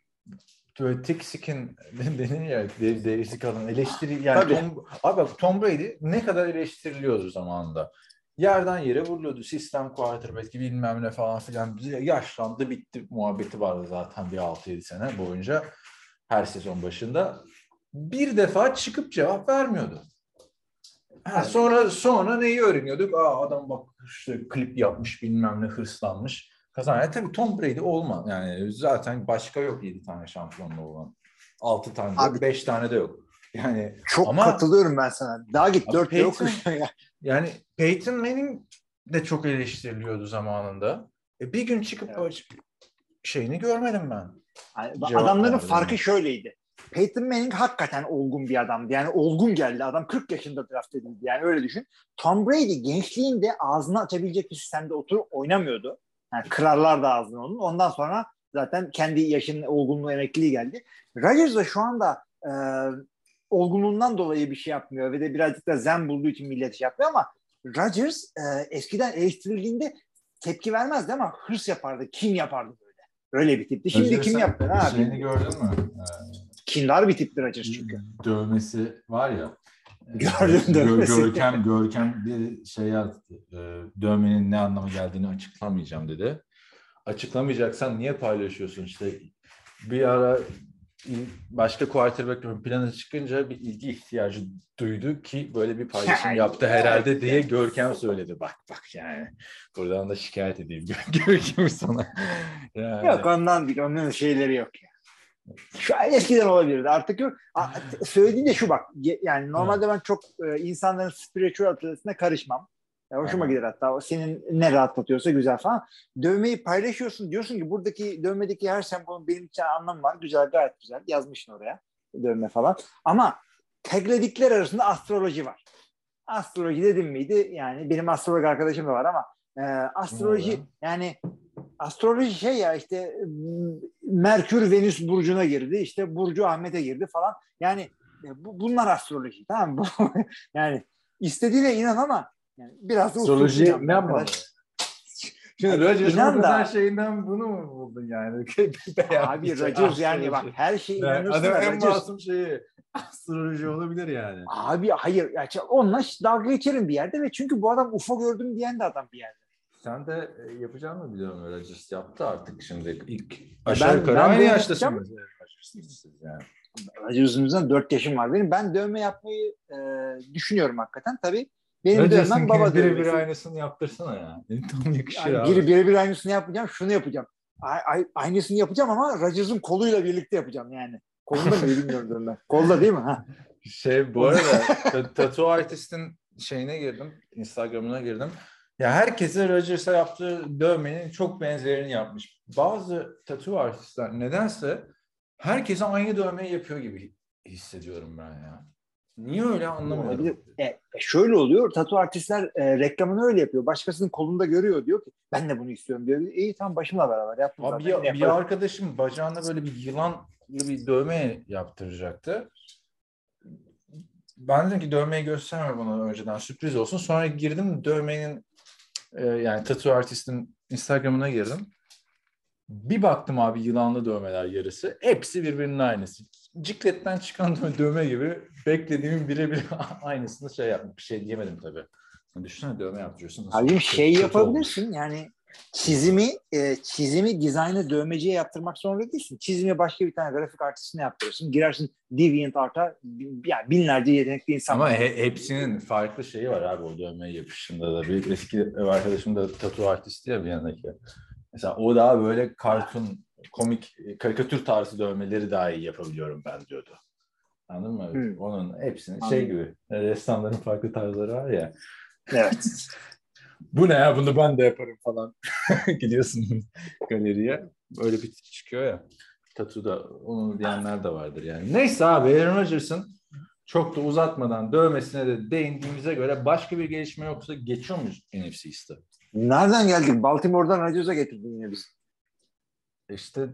[SPEAKER 3] böyle thick skin denir ya deri- derisi kalın eleştiri yani
[SPEAKER 4] Tabii.
[SPEAKER 3] Tom, abi bak Tom Brady ne kadar eleştiriliyordu zamanında. Yerden yere vuruluyordu. Sistem quarterback'i bilmem ne falan filan. Yaşlandı bitti muhabbeti vardı zaten bir 6-7 sene boyunca her sezon başında. Bir defa çıkıp cevap vermiyordu. Ha, sonra sonra neyi öğreniyorduk? Aa adam bak işte klip yapmış bilmem ne hırslanmış. Kazan. Yani tabii Tom Brady olmaz. Yani zaten başka yok 7 tane şampiyonluğu olan. 6 tane
[SPEAKER 4] Abi-
[SPEAKER 3] yok, 5 tane de yok. Yani
[SPEAKER 4] Çok
[SPEAKER 3] Ama-
[SPEAKER 4] katılıyorum ben sana. Daha git
[SPEAKER 3] Abi
[SPEAKER 4] dört yok.
[SPEAKER 3] Yani Peyton Manning de çok eleştiriliyordu zamanında. E bir gün çıkıp
[SPEAKER 4] Evet.
[SPEAKER 3] şeyini görmedim ben.
[SPEAKER 4] Yani adamların farkı
[SPEAKER 3] yani.
[SPEAKER 4] şöyleydi. Peyton Manning hakikaten olgun bir adamdı. Yani olgun geldi. Adam 40 yaşında draft edildi. Yani öyle düşün. Tom Brady gençliğinde ağzını açabilecek bir sistemde oturup oynamıyordu. Yani kırarlar da ağzını onun. Ondan sonra zaten kendi yaşının olgunluğu emekliliği geldi. Rodgers da şu anda e, olgunluğundan dolayı bir şey yapmıyor ve de birazcık da zen bulduğu için millet şey yapmıyor ama Rodgers e, eskiden eleştirildiğinde tepki vermezdi ama hırs yapardı. Kim yapardı böyle? Öyle bir tipti. Şimdi
[SPEAKER 3] Özür
[SPEAKER 4] kim yaptı? Ha,
[SPEAKER 3] Şeyini gördün mü? Ee,
[SPEAKER 4] kindar bir tiptir Rodgers çünkü.
[SPEAKER 3] dövmesi var ya.
[SPEAKER 4] Gördüm
[SPEAKER 3] Gö-
[SPEAKER 4] dövmesi.
[SPEAKER 3] Görkem, Görkem bir şey yazdı. Ee, Dövmenin ne anlama geldiğini açıklamayacağım dedi. Açıklamayacaksan niye paylaşıyorsun? İşte bir ara başka quarterback ön plana çıkınca bir ilgi ihtiyacı duydu ki böyle bir paylaşım yaptı herhalde diye Görkem söyledi. Bak bak yani. Buradan da şikayet edeyim Görkem'i sana. Yani.
[SPEAKER 4] Yok ondan değil. Onun şeyleri yok ya. Şu an eskiden olabilirdi. Artık yok. Söylediğin de şu bak. Yani normalde ben çok e, insanların spiritual atletine karışmam. Ya hoşuma gider hatta. Senin ne rahatlatıyorsa güzel falan. Dövmeyi paylaşıyorsun. Diyorsun ki buradaki dövmedeki her sembolün benim için anlamı var. Güzel gayet güzel. Yazmışsın oraya. Dövme falan. Ama tagledikler arasında astroloji var. Astroloji dedim miydi? Yani benim astrolog arkadaşım da var ama e, astroloji yani astroloji şey ya işte Merkür Venüs burcuna girdi. işte Burcu Ahmet'e girdi falan. Yani e, bu, bunlar astroloji tamam mı? yani istediğine inan ama yani biraz da
[SPEAKER 3] Astroloji ne yapmalı?
[SPEAKER 4] arkadaş.
[SPEAKER 3] Şimdi bu
[SPEAKER 4] da-
[SPEAKER 3] şeyinden bunu mu buldun yani?
[SPEAKER 4] Abi Rodgers yani bak her şeye inanıyorsun
[SPEAKER 3] Adam
[SPEAKER 4] da
[SPEAKER 3] en masum şeyi astroloji olabilir yani.
[SPEAKER 4] Abi hayır. Ya, onunla dalga geçerim bir yerde ve çünkü bu adam UFO gördüm diyen de adam bir yerde.
[SPEAKER 3] Sen de e, yapacağını mı biliyorum Rodgers yaptı artık şimdi ilk aşağı
[SPEAKER 4] ben-
[SPEAKER 3] yukarı
[SPEAKER 4] ben
[SPEAKER 3] aynı siz yani.
[SPEAKER 4] Rodgers'ın yüzünden 4 yaşım var benim. Ben dövme yapmayı e, düşünüyorum hakikaten. Tabii benim
[SPEAKER 3] Rodgers'ın
[SPEAKER 4] dövmem baba
[SPEAKER 3] birebir
[SPEAKER 4] dövmesi.
[SPEAKER 3] aynısını yaptırsana ya. Tam yakışır
[SPEAKER 4] Yani
[SPEAKER 3] abi.
[SPEAKER 4] birebir aynısını yapacağım. Şunu yapacağım. Ay, ay- aynısını yapacağım ama Rodgers'ın koluyla birlikte yapacağım yani. Kolunda mı bilmiyorum dövme. Kolda değil mi? Ha.
[SPEAKER 3] Şey bu arada ta- tattoo artistin şeyine girdim. Instagram'ına girdim. Ya herkese Rodgers'a yaptığı dövmenin çok benzerini yapmış. Bazı tattoo artistler nedense herkese aynı dövmeyi yapıyor gibi hissediyorum ben ya. Niye öyle anlamıyorum.
[SPEAKER 4] Olabilir. E, e, şöyle oluyor. Tatu artistler e, reklamını öyle yapıyor. Başkasının kolunda görüyor diyor ki ben de bunu istiyorum diyor. İyi tamam başımla beraber yaptım
[SPEAKER 3] Abi
[SPEAKER 4] zaten.
[SPEAKER 3] bir,
[SPEAKER 4] Ne
[SPEAKER 3] bir
[SPEAKER 4] yaparım?
[SPEAKER 3] arkadaşım bacağına böyle bir yılanlı bir dövme yaptıracaktı. Ben dedim ki dövmeyi gösterme bana önceden sürpriz olsun. Sonra girdim dövmenin e, yani tattoo artistin Instagram'ına girdim. Bir baktım abi yılanlı dövmeler yarısı. Hepsi birbirinin aynısı. Cikletten çıkan dö- dövme gibi beklediğimin birebir aynısını şey yapmış. Bir şey diyemedim tabii. Düşünsene dövme yaptırıyorsun. kötü-
[SPEAKER 4] şey
[SPEAKER 3] kötü
[SPEAKER 4] yapabilirsin yani çizimi e, çizimi dizaynı dövmeciye yaptırmak zorunda değilsin. Çizimi başka bir tane grafik artistine yaptırırsın. Girersin DeviantArt'a bi- yani binlerce yetenekli insan
[SPEAKER 3] Ama he- hepsinin farklı şeyi var abi o dövme yapışında da. Bir eski ev arkadaşım da tatu artisti ya bir yanındaki. Mesela o daha böyle kartun, komik, karikatür tarzı dövmeleri daha iyi yapabiliyorum ben diyordu. Anladın mı?
[SPEAKER 4] Hmm.
[SPEAKER 3] Onun hepsinin
[SPEAKER 4] Anladım.
[SPEAKER 3] şey gibi. Ressamların farklı tarzları var ya.
[SPEAKER 4] Evet.
[SPEAKER 3] Bu ne ya bunu ben de yaparım falan. Gidiyorsun galeriye. Öyle bir çıkıyor ya. Tatu da onu diyenler de vardır yani. Neyse abi Aaron Rodgers'ın çok da uzatmadan dövmesine de değindiğimize göre başka bir gelişme yoksa geçiyor muyuz NFC East'e?
[SPEAKER 4] Nereden geldik? Baltimore'dan Rodgers'a getirdin yine bizi.
[SPEAKER 3] İşte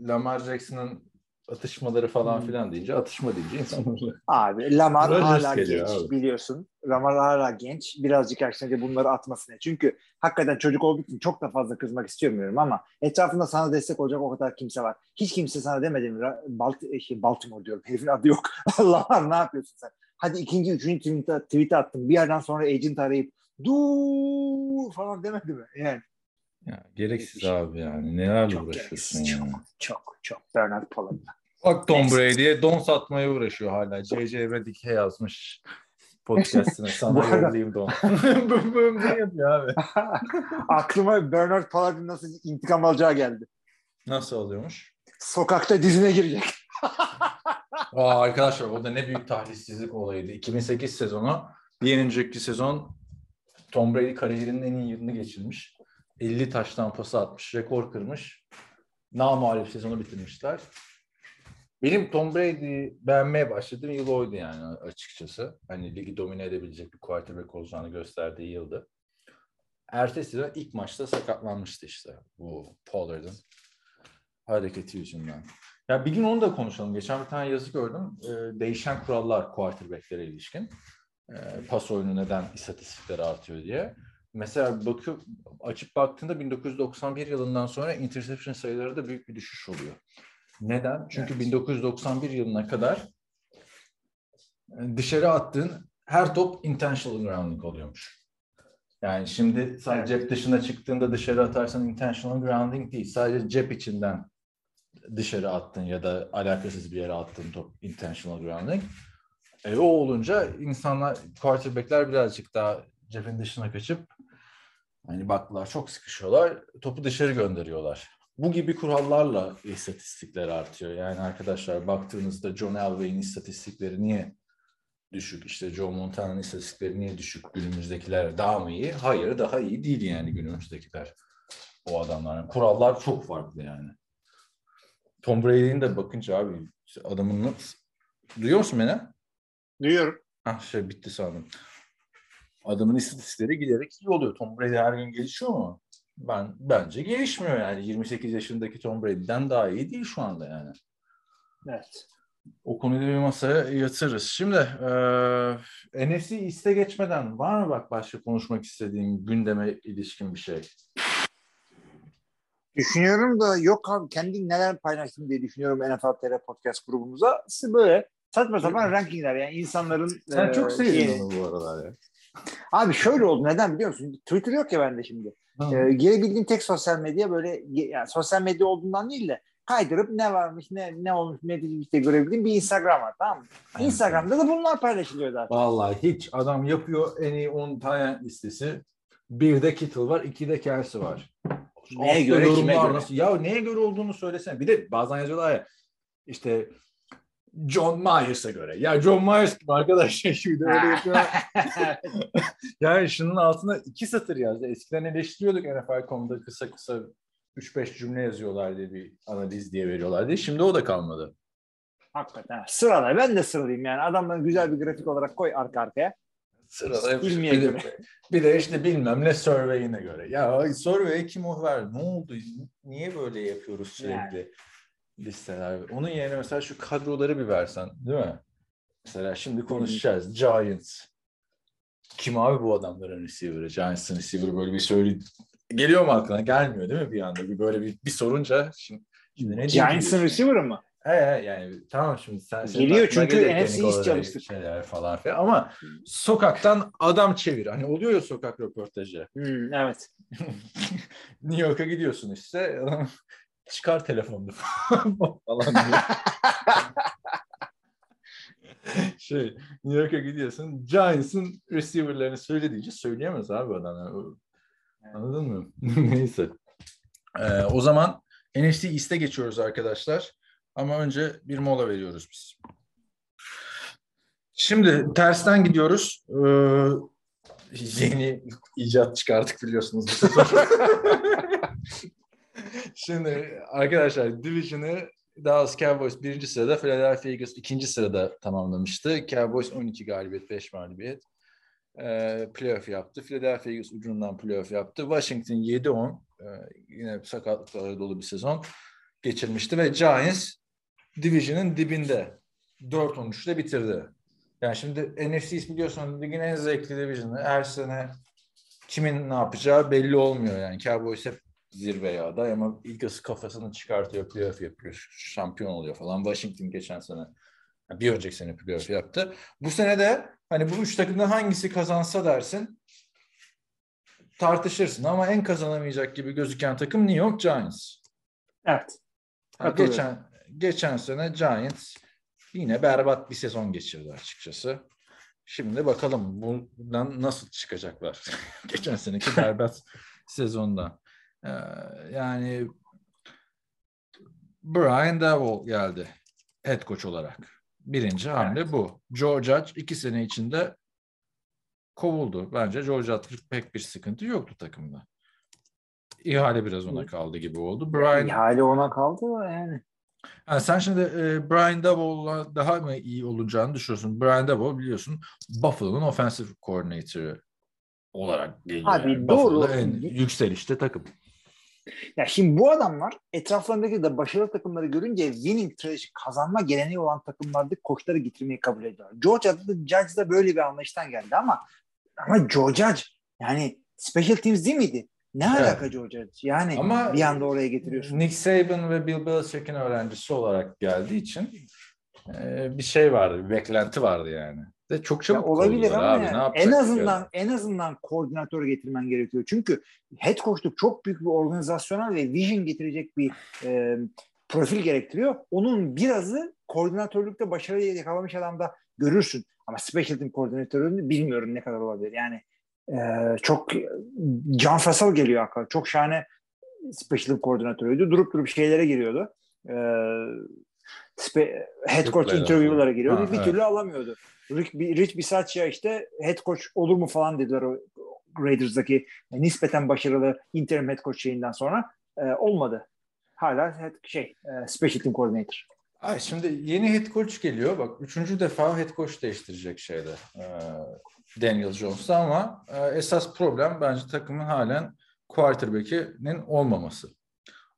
[SPEAKER 3] Lamar Jackson'ın atışmaları falan
[SPEAKER 4] Hmm.
[SPEAKER 3] filan deyince atışma deyince insanlar.
[SPEAKER 4] Abi Lamar hala genç
[SPEAKER 3] abi.
[SPEAKER 4] biliyorsun. Lamar hala genç. Birazcık yaşlanınca bunları atmasına. Çünkü hakikaten çocuk olduğu için çok da fazla kızmak istemiyorum ama etrafında sana destek olacak o kadar kimse var. Hiç kimse sana demedi mi? Balt şey, Baltimore diyorum. Herifin adı yok. Lamar ne yapıyorsun sen? Hadi ikinci, üçüncü tweet, tweet attım. Bir yerden sonra agent arayıp dur falan demedi mi? Yani
[SPEAKER 3] Ya, gereksiz abi yani. Nelerle
[SPEAKER 4] çok
[SPEAKER 3] uğraşıyorsun
[SPEAKER 4] gereksiz.
[SPEAKER 3] yani.
[SPEAKER 4] Çok, çok, çok. Bernard Pollard.
[SPEAKER 3] Bak Tom. Brady'ye don satmaya uğraşıyor hala. C.C. Redick'e yazmış podcastine. Sana yollayayım don. Bu bu ne yapıyor abi?
[SPEAKER 4] Aklıma Bernard Pollard'ın nasıl intikam alacağı geldi.
[SPEAKER 3] Nasıl oluyormuş?
[SPEAKER 4] Sokakta dizine girecek.
[SPEAKER 3] Aa, arkadaşlar o da ne büyük talihsizlik olayıydı. 2008 sezonu bir önceki sezon Tom Brady kariyerinin en iyi yılını geçirmiş. 50 taştan pası atmış, rekor kırmış. Namalip sezonu bitirmişler. Benim Tom Brady'yi beğenmeye başladığım yıl oydu yani açıkçası. Hani ligi domine edebilecek bir quarterback olacağını gösterdiği yıldı. Ertesi sezon ilk maçta sakatlanmıştı işte bu Pollard'ın hareketi yüzünden. Ya bir gün onu da konuşalım. Geçen bir tane yazı gördüm. Ee, değişen kurallar quarterbacklere ilişkin. Ee, pas oyunu neden istatistikleri artıyor diye. Mesela bakıyor, açıp baktığında 1991 yılından sonra interception sayıları da büyük bir düşüş oluyor. Neden? Çünkü 1991 yılına kadar e, dışarı attığın her top intentional grounding oluyormuş. Yani şimdi sadece cep dışına çıktığında dışarı atarsan intentional grounding değil. Sadece cep içinden dışarı attın ya da alakasız bir yere attığın top intentional grounding. E, o olunca insanlar, quarterbackler birazcık daha cepin dışına kaçıp hani baktılar çok sıkışıyorlar, topu dışarı gönderiyorlar. Bu gibi kurallarla istatistikler artıyor. Yani arkadaşlar baktığınızda John Elway'in istatistikleri niye düşük? İşte Joe Montana'nın istatistikleri niye düşük? Günümüzdekiler daha mı iyi? Hayır daha iyi değil yani günümüzdekiler. O adamların. Kurallar çok farklı yani. Tom Brady'nin de bakınca abi adamın. Duyuyor musun beni?
[SPEAKER 4] Duyuyorum.
[SPEAKER 3] Ah şey bitti sandım. Adamın istatistikleri giderek iyi oluyor. Tom Brady her gün gelişiyor mu? Ben bence gelişmiyor yani. 28 yaşındaki Tom Brady'den daha iyi değil şu anda yani.
[SPEAKER 4] Evet.
[SPEAKER 3] O konuyu bir masaya yatırırız. Şimdi eee NFC iste geçmeden var mı bak başka konuşmak istediğin gündeme ilişkin bir şey?
[SPEAKER 4] Düşünüyorum da yok abi kendi neler paylaştım diye düşünüyorum NFL TR podcast grubumuza. Böyle saçma sapan rankingler yani insanların
[SPEAKER 3] Sen
[SPEAKER 4] e,
[SPEAKER 3] çok
[SPEAKER 4] şeyini-
[SPEAKER 3] onu bu aralar ya.
[SPEAKER 4] Abi şöyle oldu neden biliyor musun? Twitter yok ya bende şimdi.
[SPEAKER 3] Hı.
[SPEAKER 4] Ee, girebildiğim tek sosyal medya böyle yani sosyal medya olduğundan değil de kaydırıp ne varmış ne ne olmuş ne değil işte görebildiğim bir Instagram var tamam mı? Instagram'da da bunlar paylaşılıyor zaten.
[SPEAKER 3] Vallahi hiç adam yapıyor en iyi 10 tane listesi. Bir de Kittle var, iki de Kelsey var.
[SPEAKER 4] Neye
[SPEAKER 3] Altta
[SPEAKER 4] göre, kime göre?
[SPEAKER 3] Nasıl? Ya neye göre olduğunu söylesene. Bir de bazen yazıyorlar ya işte John Myers'a göre. Ya John Myers gibi arkadaş şimdi öyle yapıyor. yani şunun altına iki satır yazdı. Eskiden eleştiriyorduk NFL.com'da kısa kısa 3-5 cümle yazıyorlar diye bir analiz diye veriyorlar diye. Şimdi o da kalmadı.
[SPEAKER 4] Hakikaten. Sırala. Ben de sıralayayım yani. Adamları güzel bir grafik olarak koy arka arkaya.
[SPEAKER 3] Sırada bir,
[SPEAKER 4] göre.
[SPEAKER 3] de, bir de işte bilmem ne survey'ine göre. Ya survey kim o ver? Ne oldu? Niye böyle yapıyoruz sürekli listeler? Onun yerine mesela şu kadroları bir versen değil mi? Mesela şimdi konuşacağız. Giants. Kim abi bu adamların receiver'ı? Giants'ın receiver'ı böyle bir söyle geliyor mu aklına? Gelmiyor değil mi bir anda? Bir böyle bir, bir sorunca şimdi, şimdi ne
[SPEAKER 4] Giants'ın receiver'ı mı?
[SPEAKER 3] He he yani tamam şimdi sen
[SPEAKER 4] Geliyor çünkü NFC çalıştık.
[SPEAKER 3] Şeyler falan filan ama sokaktan adam çevir. Hani oluyor ya sokak röportajı.
[SPEAKER 4] Hmm, evet.
[SPEAKER 3] New York'a gidiyorsun işte. Çıkar telefonunu falan diyor. şey New York'a gidiyorsun. Giants'ın receiver'larını söyle deyince söyleyemez abi adam. Yani. Anladın mı? Neyse. Ee, o zaman NFC East'e geçiyoruz arkadaşlar. Ama önce bir mola veriyoruz biz. Şimdi tersten gidiyoruz. Ee, yeni icat çıkardık biliyorsunuz bu sezon. Şimdi arkadaşlar Division'ı Dallas Cowboys birinci sırada, Philadelphia Eagles ikinci sırada tamamlamıştı. Cowboys 12 galibiyet, 5 mağlubiyet. Ee, playoff yaptı. Philadelphia Eagles ucundan playoff yaptı. Washington 7-10. Ee, yine sakatlıklara dolu bir sezon geçirmişti ve Giants Division'ın dibinde 4-13 ile bitirdi. Yani şimdi NFC biliyorsun ligin en zevkli division'ı. Her sene kimin ne yapacağı belli olmuyor yani. Cowboys hep zirveye aday ama Eagles kafasını çıkartıyor, playoff yapıyor, şampiyon oluyor falan. Washington geçen sene, bir önceki sene playoff yaptı. Bu sene de hani bu üç takımdan hangisi kazansa dersin tartışırsın ama en kazanamayacak gibi gözüken takım New York Giants.
[SPEAKER 4] Evet. Katılıyorum.
[SPEAKER 3] geçen geçen sene Giants yine berbat bir sezon geçirdi açıkçası. Şimdi bakalım bundan nasıl çıkacaklar. geçen seneki berbat sezondan. Ee, yani Brian Daboll geldi head coach olarak. Birinci hamle bu. Joe Judge iki sene içinde kovuldu. Bence Joe Judge'lık pek bir sıkıntı yoktu takımda. İhale biraz ona kaldı gibi oldu. Brian
[SPEAKER 4] İhale ona kaldı yani.
[SPEAKER 3] Ha, sen şimdi e, Brian Daboll'la daha mı iyi olacağını düşünüyorsun? Brian Daboll biliyorsun Buffalo'nun offensive coordinator'ı olarak geliyor.
[SPEAKER 4] Abi
[SPEAKER 3] yani.
[SPEAKER 4] doğru.
[SPEAKER 3] Buffalo'da en yükselişte takım.
[SPEAKER 4] Ya şimdi bu adamlar etraflarındaki de başarılı takımları görünce winning tradition kazanma geleneği olan takımlardaki koçları getirmeyi kabul ediyor. Joe Judge, Judge da böyle bir anlayıştan geldi ama ama Joe Judge yani special teams değil miydi? Ne
[SPEAKER 3] Evet.
[SPEAKER 4] alaka Joe Judge? Yani
[SPEAKER 3] Ama-
[SPEAKER 4] bir anda oraya getiriyorsun.
[SPEAKER 3] Nick Saban ve Bill Belichick'in öğrencisi olarak geldiği için e, bir şey vardı, bir beklenti vardı yani. Ve çok
[SPEAKER 4] Ya
[SPEAKER 3] çabuk
[SPEAKER 4] olabilir
[SPEAKER 3] kovdular
[SPEAKER 4] ama
[SPEAKER 3] abi.
[SPEAKER 4] yani
[SPEAKER 3] ne
[SPEAKER 4] en azından
[SPEAKER 3] adam?
[SPEAKER 4] en azından koordinatör getirmen gerekiyor. Çünkü head coachluk çok büyük bir organizasyonel ve vision getirecek bir e, profil gerektiriyor. Onun birazı koordinatörlükte başarıyı yakalamış adamda görürsün. Ama special team koordinatörünü bilmiyorum ne kadar olabilir. Yani e, çok John Fassel geliyor aklıma. Çok şahane special team koordinatörüydü. Durup durup şeylere giriyordu. E, head coach interview'lara giriyordu.
[SPEAKER 3] Ha,
[SPEAKER 4] bir
[SPEAKER 3] evet.
[SPEAKER 4] türlü alamıyordu. Rick, Rich Bisaccia işte head coach olur mu falan dediler o Raiders'daki nispeten başarılı interim head coach şeyinden sonra E, olmadı. Hala head, şey e, special team coordinator.
[SPEAKER 3] Ay şimdi yeni head coach geliyor. Bak üçüncü defa head coach değiştirecek şeyde. e, Daniel Jones'ta ama e, esas problem bence takımın halen quarterback'inin olmaması.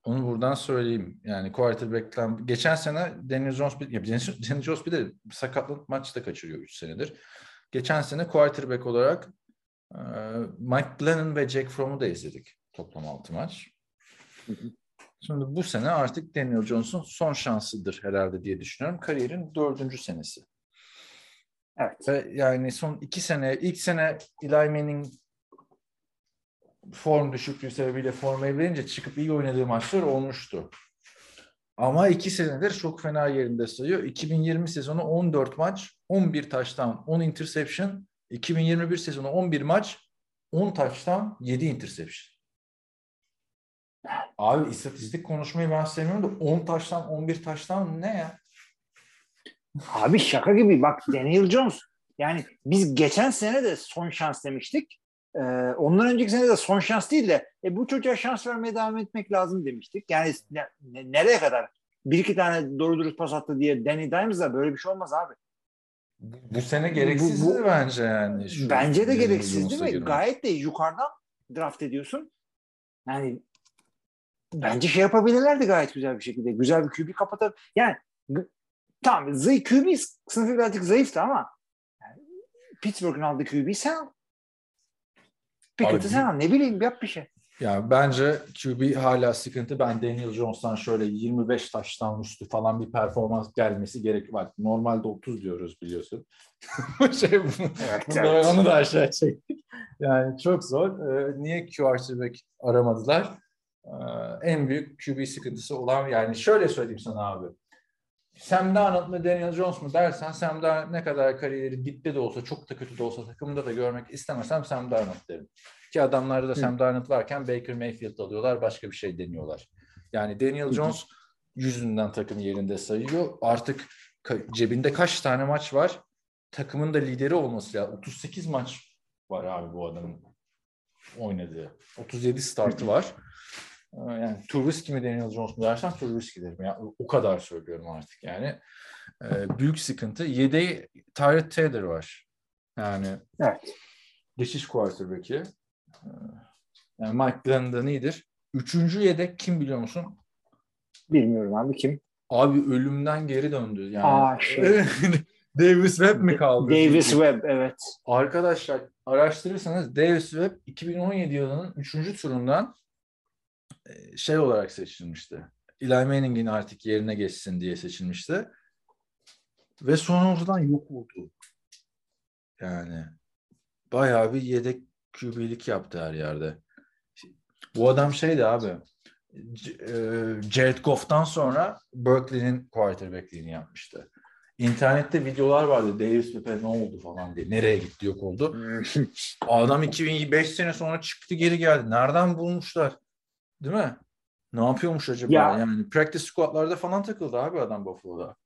[SPEAKER 3] Onu buradan söyleyeyim. Yani quarterback'ten geçen sene Daniel Jones bir, ya Daniel Jones bir de sakatlık maçta kaçırıyor 3 senedir. Geçen sene quarterback olarak e, Mike Glennon ve Jack Fromm'u da izledik. Toplam 6 maç. Şimdi bu sene artık Daniel Jones'un son şansıdır herhalde diye düşünüyorum. Kariyerin dördüncü senesi.
[SPEAKER 4] Evet.
[SPEAKER 3] Ve yani son iki sene, ilk sene Eli Manning form düşüklüğü sebebiyle formayı verince çıkıp iyi oynadığı maçlar olmuştu. Ama iki senedir çok fena yerinde sayıyor. 2020 sezonu 14 maç, 11 taştan, 10 interception. 2021 sezonu 11 maç, 10 taştan, 7 interception. Abi istatistik konuşmayı ben sevmiyorum da 10 taştan 11 taştan ne ya?
[SPEAKER 4] Abi şaka gibi bak Daniel Jones yani biz geçen sene de son şans demiştik. Ee, ondan önceki sene de son şans değil de e, bu çocuğa şans vermeye devam etmek lazım demiştik. Yani ne- ne- nereye kadar bir iki tane doğru dürüst pas attı diye Danny Dimes'la böyle bir şey olmaz abi.
[SPEAKER 3] Bu, bu sene gereksizdi
[SPEAKER 4] Bu- bu-
[SPEAKER 3] bence yani. Şu
[SPEAKER 4] Bence de gereksiz değil mi?
[SPEAKER 3] girmek.
[SPEAKER 4] Gayet de yukarıdan draft ediyorsun. Yani bence şey yapabilirlerdi gayet güzel bir şekilde. Güzel bir QB kapatıp yani tamam zayıf QB sınıfı birazcık zayıftı ama yani Pittsburgh'un aldığı QB sen
[SPEAKER 3] Abi,
[SPEAKER 4] sen. Ne bileyim yap bir şey.
[SPEAKER 3] Yani bence QB hala sıkıntı. Ben Daniel Jones'tan şöyle 25 taştan üstü falan bir performans gelmesi gerek var. Normalde 30 diyoruz biliyorsun. şey, bu-
[SPEAKER 4] evet.
[SPEAKER 3] Onu da aşağı çektik. Yani çok zor. Ee, niye quarterback aramadılar? Ee, en büyük QB sıkıntısı olan yani şöyle söyleyeyim sana abi. Sam Darnold mu Daniel Jones mu dersen Sam Darnold ne kadar kariyeri dipte de olsa çok da kötü de olsa takımda da görmek istemesem Sam Darnold derim. Ki adamlarda da Sam Darnold varken Baker Mayfield alıyorlar başka bir şey deniyorlar. Yani Daniel Jones yüzünden takım yerinde sayıyor. Artık cebinde kaç tane maç var? Takımın da lideri olması ya. 38 maç var abi bu adamın oynadığı. 37 startı var. Ee, Yani Trubisky mi Daniel Jones mu dersen Trubisky derim. Yani o kadar söylüyorum artık yani. Ee, büyük sıkıntı. Yedeği Tyrod Taylor var. Yani
[SPEAKER 4] Evet.
[SPEAKER 3] geçiş quarterback'i. Ee, Yani Mike Glenn'den iyidir. Üçüncü yedek kim biliyor musun?
[SPEAKER 4] Bilmiyorum abi kim?
[SPEAKER 3] Abi ölümden geri döndü. Yani.
[SPEAKER 4] Aa, şey.
[SPEAKER 3] Davis Webb mi kaldı?
[SPEAKER 4] Davis Webb evet.
[SPEAKER 3] Arkadaşlar araştırırsanız Davis Webb 2017 yılının 3. turundan e, şey olarak seçilmişti. Eli Manning'in artık yerine geçsin diye seçilmişti. Ve sonra oradan yok oldu. Yani bayağı bir yedek QB'lik yaptı her yerde. Bu adam şeydi abi. Jared Goff'tan sonra Berkeley'nin quarterback'liğini yapmıştı. İnternette videolar vardı. Davis Web'e ne oldu falan diye. Nereye gitti yok oldu. Adam 2005 sene sonra çıktı geri geldi. Nereden bulmuşlar? Değil mi? Ne yapıyormuş acaba?
[SPEAKER 4] Ya-
[SPEAKER 3] Yani practice squadlarda falan takıldı abi adam Buffalo'da.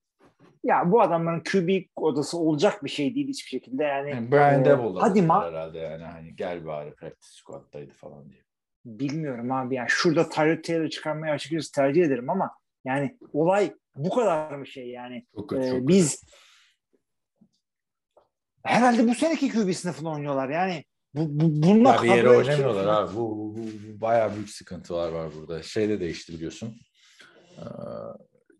[SPEAKER 4] Ya bu adamların QB odası olacak bir şey değil hiçbir şekilde yani.
[SPEAKER 3] Yani Brian Daboll'da
[SPEAKER 4] hadi ma-
[SPEAKER 3] herhalde yani hani gel bari practice squad'daydı falan diye.
[SPEAKER 4] Bilmiyorum abi yani şurada Tyrod Taylor'ı çıkarmayı açıkçası tercih ederim ama yani olay bu kadar mı şey yani.
[SPEAKER 3] Çok kötü,
[SPEAKER 4] Ee,
[SPEAKER 3] çok kötü.
[SPEAKER 4] biz herhalde bu seneki QB sınıfını oynuyorlar yani. Bu, bu, bununla
[SPEAKER 3] Ya bir yere oynamıyorlar abi. Bu, bu, bu, bu bayağı büyük sıkıntılar var burada. Şey de değişti biliyorsun. Ee,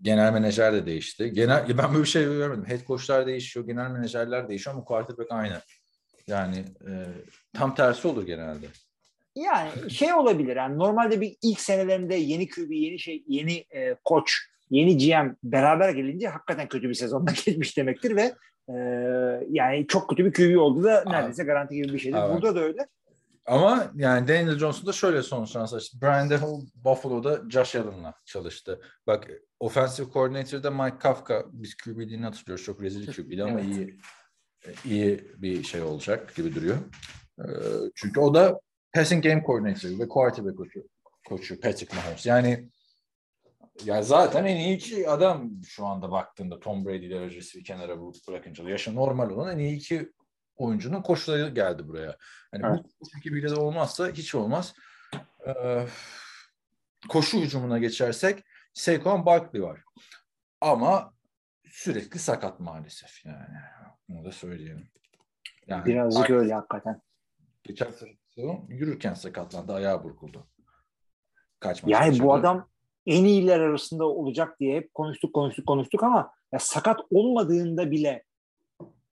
[SPEAKER 3] genel menajer de değişti. Genel ben böyle bir şey görmedim. Head coachlar değişiyor, genel menajerler değişiyor ama quarterback aynı. Yani e, tam tersi olur genelde.
[SPEAKER 4] Yani şey olabilir yani normalde bir ilk senelerinde yeni QB, yeni şey, yeni e, koç, yeni GM beraber gelince hakikaten kötü bir sezondan geçmiş demektir ve e, yani çok kötü bir QB oldu da neredeyse garanti gibi bir şeydir.
[SPEAKER 3] Evet.
[SPEAKER 4] Burada da öyle.
[SPEAKER 3] Ama yani Daniel Johnson da şöyle sonuçlansa işte Brian Daboll Buffalo'da Josh Allen'la çalıştı. Bak offensive coordinator'da Mike Kafka biz QB'liğini hatırlıyoruz. Çok rezil QB'li ama
[SPEAKER 4] Evet.
[SPEAKER 3] iyi iyi bir şey olacak gibi duruyor. Ee, çünkü o da passing game coordinator ve quarterback koçu, koçu Patrick Mahomes. Yani ya zaten en iyi iki adam şu anda baktığında Tom Brady ile Rodgers'ı bir kenara bırakınca yaşı normal olan en iyi iki oyuncunun koçları geldi buraya. Hani
[SPEAKER 4] Evet.
[SPEAKER 3] bu koç ekibiyle de olmazsa hiç olmaz. Ee, koşu hücumuna geçersek Saquon Barkley var. Ama sürekli sakat maalesef yani. Bunu da söyleyelim. Yani
[SPEAKER 4] Birazcık öyle hakikaten.
[SPEAKER 3] geçen sezon yürürken sakatlandı, ayağı burkuldu. Kaç
[SPEAKER 4] Yani bu adam en iyiler arasında olacak diye hep konuştuk konuştuk konuştuk ama ya sakat olmadığında bile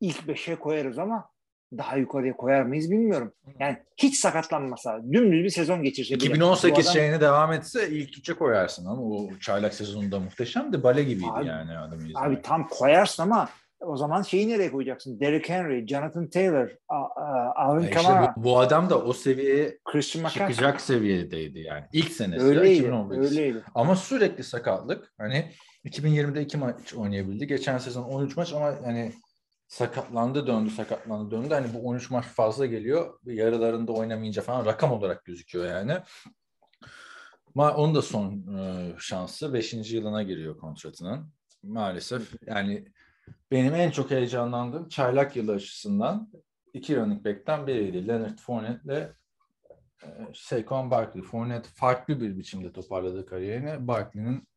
[SPEAKER 4] ilk beşe koyarız ama daha yukarıya koyar mıyız bilmiyorum. Yani hiç sakatlanmasa, dümdüz bir sezon geçirse bile.
[SPEAKER 3] 2018
[SPEAKER 4] bu adam-
[SPEAKER 3] şeyine devam etse ilk üçe koyarsın ama o çaylak sezonunda muhteşemdi. Bale gibiydi
[SPEAKER 4] Abi-
[SPEAKER 3] yani adamı izlemek.
[SPEAKER 4] Abi tam koyarsın ama o zaman şeyi nereye koyacaksın? Derrick Henry, Jonathan Taylor, Alvin
[SPEAKER 3] işte
[SPEAKER 4] Kamara,
[SPEAKER 3] bu, bu adam da o seviyeye çıkacak seviyedeydi yani. İlk senesi
[SPEAKER 4] Öyleydi,
[SPEAKER 3] 2018.
[SPEAKER 4] öyleydi.
[SPEAKER 3] Ama sürekli sakatlık. Hani 2020'de iki maç oynayabildi. Geçen sezon 13 maç ama hani sakatlandı döndü sakatlandı döndü. Hani bu 13 maç fazla geliyor. Yarılarında oynamayınca falan rakam olarak gözüküyor yani. Ma onun da son e, şansı 5. yılına giriyor kontratının. Maalesef yani benim en çok heyecanlandığım çaylak yılı açısından iki running back'ten biriydi. Leonard Fournette ile e, Saquon Barkley. Fournette farklı bir biçimde toparladı kariyerini. Barkley'nin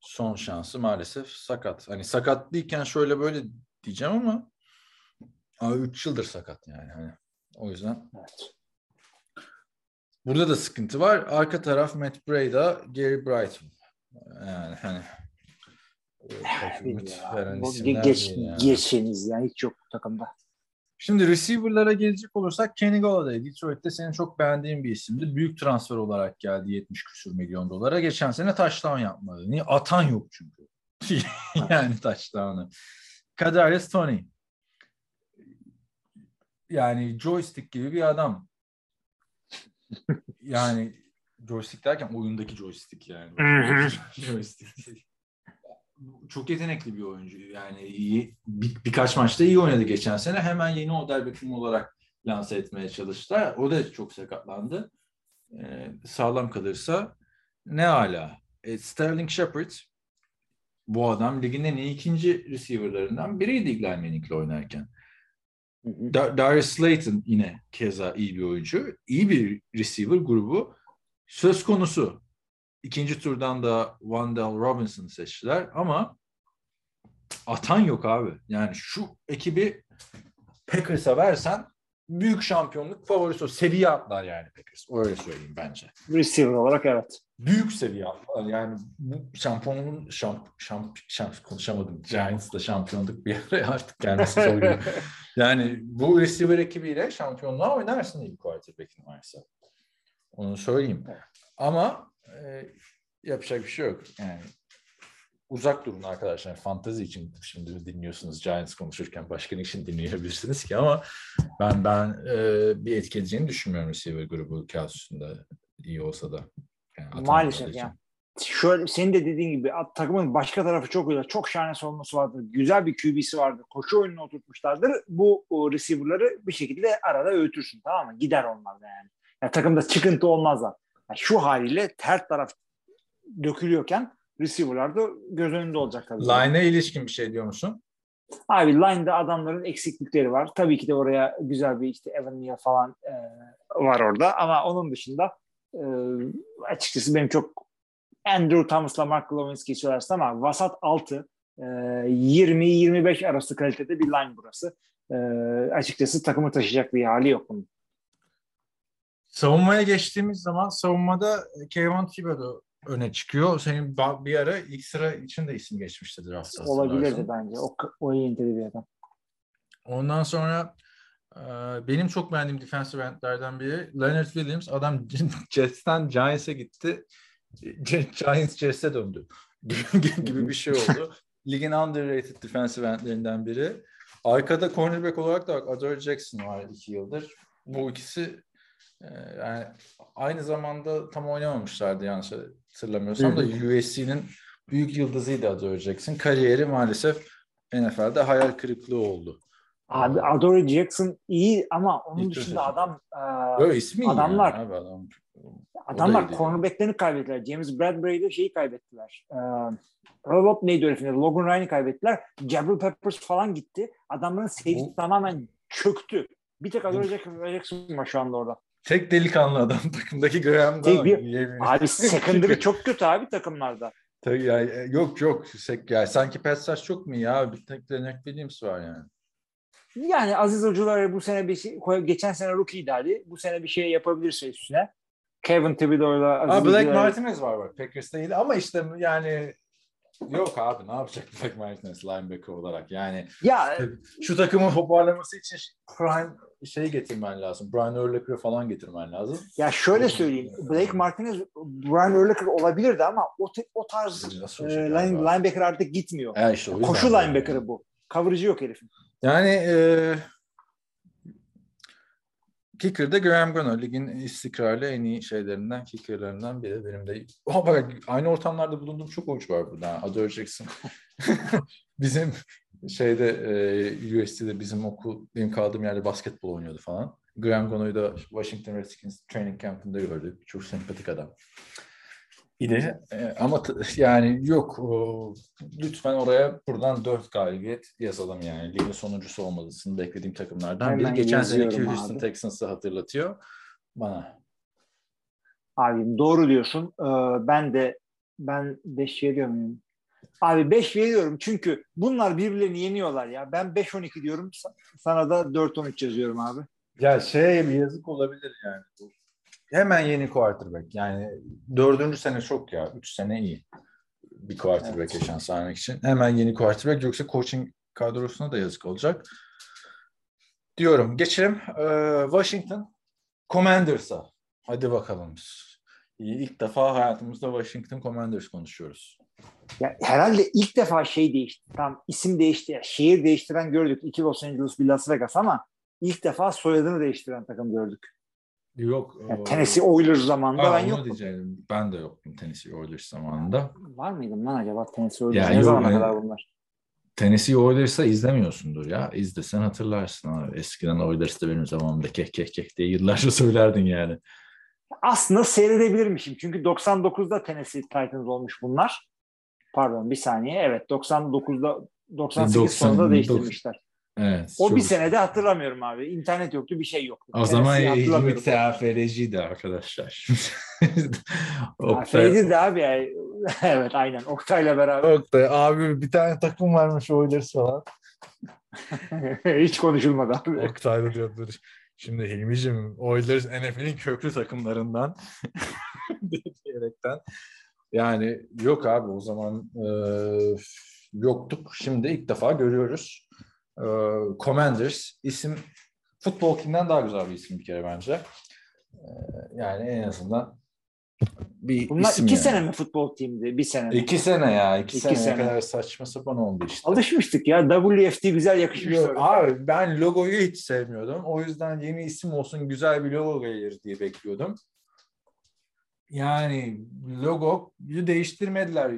[SPEAKER 3] son şansı maalesef sakat. Hani sakat değilken şöyle böyle diyeceğim ama 3 yıldır sakat yani. Hani o yüzden
[SPEAKER 4] Evet.
[SPEAKER 3] burada da sıkıntı var. Arka taraf Matt Breda, Gary Brighton. Yani hani ümit veren isimler
[SPEAKER 4] geç,
[SPEAKER 3] yani.
[SPEAKER 4] geçeniz yani hiç yok bu takımda.
[SPEAKER 3] Şimdi receiver'lara gelecek olursak Kenny Golladay Detroit'te senin çok beğendiğin bir isimdi. Büyük transfer olarak geldi 70 küsur milyon dolara. Geçen sene touchdown yapmadı. Niye? Atan yok çünkü. yani touchdown'ı. Kadarius Tony. Yani joystick gibi bir adam. Yani joystick derken oyundaki joystick yani. joystick değil. Çok yetenekli bir oyuncu. Yani iyi, bir, birkaç maçta iyi oynadı geçen sene. Hemen yeni Odell Beckham olarak lanse etmeye çalıştılar. O da çok sakatlandı. Ee, sağlam kalırsa ne hala. E, Sterling Shepard bu adam ligin en iyi ikinci receiver'larından biriydi Eli Manning'le oynarken. Darius Slayton yine keza iyi bir oyuncu. İyi bir receiver grubu. Söz konusu. İkinci turdan da Wandell Robinson'ı seçtiler ama atan yok abi. Yani şu ekibi Packers'a versen büyük şampiyonluk favorisi o. Seviye atlar yani Packers. Öyle söyleyeyim bence.
[SPEAKER 4] Receiver olarak evet.
[SPEAKER 3] Büyük seviye atlar. Yani bu şampiyonun şamp, şamp, şamp konuşamadım. Giants'la şampiyonluk bir yere artık gelmesi zor gibi. Yani bu receiver ekibiyle şampiyonluğa oynarsın ilk quarterback'in varsa. Onu söyleyeyim.
[SPEAKER 4] Evet.
[SPEAKER 3] Ama e, yapacak bir şey yok. Yani uzak durun arkadaşlar. Fantezi için şimdi dinliyorsunuz Giants konuşurken başka için dinleyebilirsiniz ki ama ben ben e, bir etki edeceğini düşünmüyorum receiver grubu kağıt üstünde iyi olsa da. Yani
[SPEAKER 4] Maalesef
[SPEAKER 3] için.
[SPEAKER 4] yani. Şöyle senin de dediğin gibi takımın başka tarafı çok güzel. Çok şahane savunması vardır. Güzel bir QB'si vardır. Koşu oyununu oturtmuşlardır. Bu receiver'ları bir şekilde arada öğütürsün tamam mı? Gider onlar da yani. yani takımda çıkıntı olmazlar. Yani şu haliyle her taraf dökülüyorken receiver'lar da göz önünde olacak tabii.
[SPEAKER 3] Line'e ilişkin bir şey diyor musun?
[SPEAKER 4] Abi line'da adamların eksiklikleri var. Tabii ki de oraya güzel bir işte Evan Neal falan e, var orada ama onun dışında e, açıkçası benim çok Andrew Thomas'la Mark Lewinsky söylersin ama vasat altı e, 20-25 arası kalitede bir line burası. E, açıkçası takımı taşıyacak bir hali yok bunun.
[SPEAKER 3] Savunmaya geçtiğimiz zaman savunmada Kevin Thibodeau öne çıkıyor. Senin bir ara ilk sıra için de isim geçmişti draftta.
[SPEAKER 4] Olabilirdi bence. O, o iyi niteli bir adam.
[SPEAKER 3] Ondan sonra e, benim çok beğendiğim defensive endlerden biri Leonard Williams. Adam Jets'ten Giants'e gitti. Giants Jets'e döndü. gibi bir şey oldu. Ligin underrated defensive endlerinden biri. Arkada cornerback olarak da Adore Jackson var iki yıldır. Bu ikisi e, yani aynı zamanda tam oynamamışlardı yanlış hatırlamıyorsam da USC'nin büyük yıldızıydı Adore Jackson. Kariyeri maalesef NFL'de hayal kırıklığı oldu.
[SPEAKER 4] Abi Adore Jackson iyi ama onun
[SPEAKER 3] İlk
[SPEAKER 4] dışında adam e,
[SPEAKER 3] ismi
[SPEAKER 4] Adamlar-
[SPEAKER 3] yani abi adam.
[SPEAKER 4] Adamlar cornerbacklerini kaybettiler. James Bradbury'de şeyi kaybettiler. Ee, Robot neydi herifin adı? Logan Ryan'ı kaybettiler. Jabril Peppers falan gitti. Adamların
[SPEAKER 3] Bu-
[SPEAKER 4] tamamen çöktü. Bir tek Adore Jackson var şu anda orada.
[SPEAKER 3] Tek delikanlı adam takımdaki Graham
[SPEAKER 4] Tek
[SPEAKER 3] Gano.
[SPEAKER 4] bir- Abi secondary çok kötü abi takımlarda.
[SPEAKER 3] Tabii ya, e, yok yok. Sek, ya, sanki Petsas çok mu ya? Bir tek Leonard Williams var yani.
[SPEAKER 4] Yani Aziz Hocalar bu sene bir şey, geçen sene rookie derdi. Bu sene bir şey yapabilirse üstüne. Kevin Thibodeau'la Aziz
[SPEAKER 3] Aa, Black Martinez var bak. Packers'ta iyiydi ama işte yani yok abi ne yapacak Black Martinez linebacker olarak yani
[SPEAKER 4] Ya
[SPEAKER 3] şu takımın toparlaması için prime şey getirmen lazım. Brian Urlacher'ı falan getirmen lazım.
[SPEAKER 4] ya şöyle söyleyeyim. Blake Martinez Brian Urlacher olabilirdi ama o, o tarz e, line, linebacker artık gitmiyor.
[SPEAKER 3] Ya işte yüzden
[SPEAKER 4] Koşu linebacker'ı bu. Coverage'ı yok herifin.
[SPEAKER 3] Yani e, Kicker'da Graham Gano ligin istikrarlı en iyi şeylerinden, kicker'larından biri. Benim de Oha bak aynı ortamlarda bulunduğum çok oyuncu var burada. Adore Jackson. bizim şeyde e, USC'de bizim okul, benim kaldığım yerde basketbol oynuyordu falan. Graham Gano'yu da Washington Redskins training camp'ında gördük. Çok sempatik adam. İyi e, ama t- yani yok o, lütfen oraya buradan dört galibiyet yazalım yani. Ligin sonuncusu olmalısını beklediğim takımlardan biri.
[SPEAKER 4] Hemen
[SPEAKER 3] Geçen seneki Houston
[SPEAKER 4] abi.
[SPEAKER 3] Texans'ı hatırlatıyor bana.
[SPEAKER 4] Abim doğru diyorsun. Ee, ben de ben de şey diyor muyum? Abi 5 veriyorum çünkü bunlar birbirlerini yeniyorlar ya. Ben 5-12 diyorum. Sana da 4-13 yazıyorum abi.
[SPEAKER 3] Ya şey bir yazık olabilir yani. Hemen yeni quarterback. Yani dördüncü sene çok ya. Üç sene iyi. Bir quarterback'e
[SPEAKER 4] Evet.
[SPEAKER 3] şans vermek için. Hemen yeni quarterback yoksa coaching kadrosuna da yazık olacak. Diyorum. Geçelim. Ee, Washington Commanders'a. Hadi bakalım. İlk defa hayatımızda Washington Commanders konuşuyoruz.
[SPEAKER 4] Ya herhalde ilk defa şey değişti. Tam isim değişti. Ya, şehir değiştiren gördük. İki Los Angeles, bir Las Vegas ama ilk defa soyadını değiştiren takım gördük.
[SPEAKER 3] Yok.
[SPEAKER 4] Yani
[SPEAKER 3] o-
[SPEAKER 4] Tennessee Oilers zamanında
[SPEAKER 3] Ha,
[SPEAKER 4] ben yoktum.
[SPEAKER 3] diyeceğim. Ben de yoktum Tennessee Oilers zamanında.
[SPEAKER 4] Var mıydım lan acaba Tennessee Oilers?
[SPEAKER 3] Ya
[SPEAKER 4] ne zamana
[SPEAKER 3] ben-
[SPEAKER 4] kadar bunlar?
[SPEAKER 3] Tennessee Oilers'ı izlemiyorsundur ya. İzlesen hatırlarsın. Ha. Eskiden Oilers'ta benim zamanımda keh keh keh diye yıllarca söylerdin yani.
[SPEAKER 4] Aslında seyredebilirmişim. Çünkü 99'da Tennessee Titans olmuş bunlar. Pardon bir saniye. Evet 99'da 98
[SPEAKER 3] 90
[SPEAKER 4] sonunda değiştirmişler.
[SPEAKER 3] Evet.
[SPEAKER 4] O
[SPEAKER 3] çok-
[SPEAKER 4] bir senede hatırlamıyorum abi. İnternet yoktu bir şey yoktu.
[SPEAKER 3] O zaman. İlmik TFR'ciydi arkadaşlar. Oktay,
[SPEAKER 4] de abi evet aynen Oktay'la beraber.
[SPEAKER 3] Oktay abi bir tane takım varmış Oilers falan.
[SPEAKER 4] Hiç konuşulmadı abi.
[SPEAKER 3] Oktay da diyordur. Şimdi Hilmi'cim Oilers NFL'in köklü takımlarından diyerekten. Yani yok abi o zaman e, yoktuk. Şimdi ilk defa görüyoruz. E, Commanders isim futbolkinden daha güzel bir isim bir kere bence. E, yani en azından bir
[SPEAKER 4] Bunlar
[SPEAKER 3] isim
[SPEAKER 4] iki
[SPEAKER 3] yani.
[SPEAKER 4] sene mi futbol timdi? Bir sene mi?
[SPEAKER 3] İki sene ya. iki,
[SPEAKER 4] İki
[SPEAKER 3] sene,
[SPEAKER 4] sene.
[SPEAKER 3] kadar saçma sapan oldu işte.
[SPEAKER 4] Alışmıştık ya. WFT güzel yakışmış.
[SPEAKER 3] Yok, abi ben logoyu hiç sevmiyordum. O yüzden yeni isim olsun güzel bir logo gelir diye bekliyordum. Yani logoyu değiştirmediler.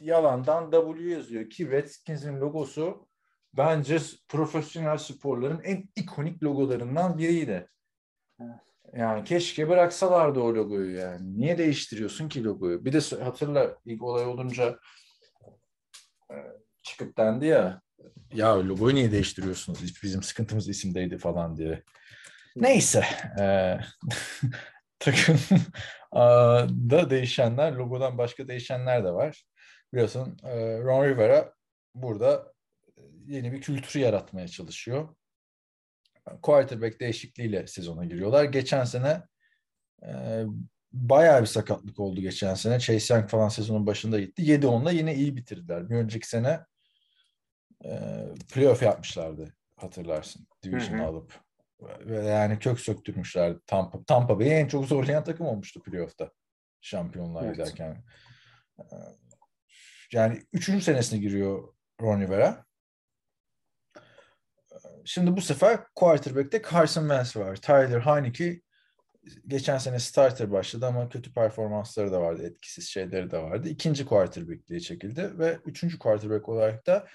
[SPEAKER 3] Yalandan W yazıyor ki Redskins'in logosu bence profesyonel sporların en ikonik logolarından biriydi.
[SPEAKER 4] Evet.
[SPEAKER 3] Yani keşke bıraksalardı o logoyu yani. Niye değiştiriyorsun ki logoyu? Bir de hatırla ilk olay olunca e, çıkıp dendi ya ya logoyu niye değiştiriyorsunuz? Bizim sıkıntımız isimdeydi falan diye. Neyse. E, takım da değişenler, logodan başka değişenler de var. Biliyorsun e, Ron Rivera burada yeni bir kültürü yaratmaya çalışıyor. Quarterback değişikliğiyle sezona giriyorlar. Geçen sene e, bayağı bir sakatlık oldu geçen sene. Chase Young falan sezonun başında gitti. 7-10'la yine iyi bitirdiler. Bir önceki sene e, playoff yapmışlardı hatırlarsın. Division alıp. Yani kök söktürmüşlerdi. Tampa, Tampa Bay'i en çok zorlayan takım olmuştu playoff'ta. Şampiyonlar
[SPEAKER 4] Evet.
[SPEAKER 3] giderken. E, Yani üçüncü senesine giriyor Ron Rivera. Şimdi bu sefer quarterback'te Carson Wentz var. Tyler Heineke geçen sene starter başladı ama kötü performansları da vardı. Etkisiz şeyleri de vardı. İkinci quarterback'liğe çekildi ve üçüncü quarterback olarak da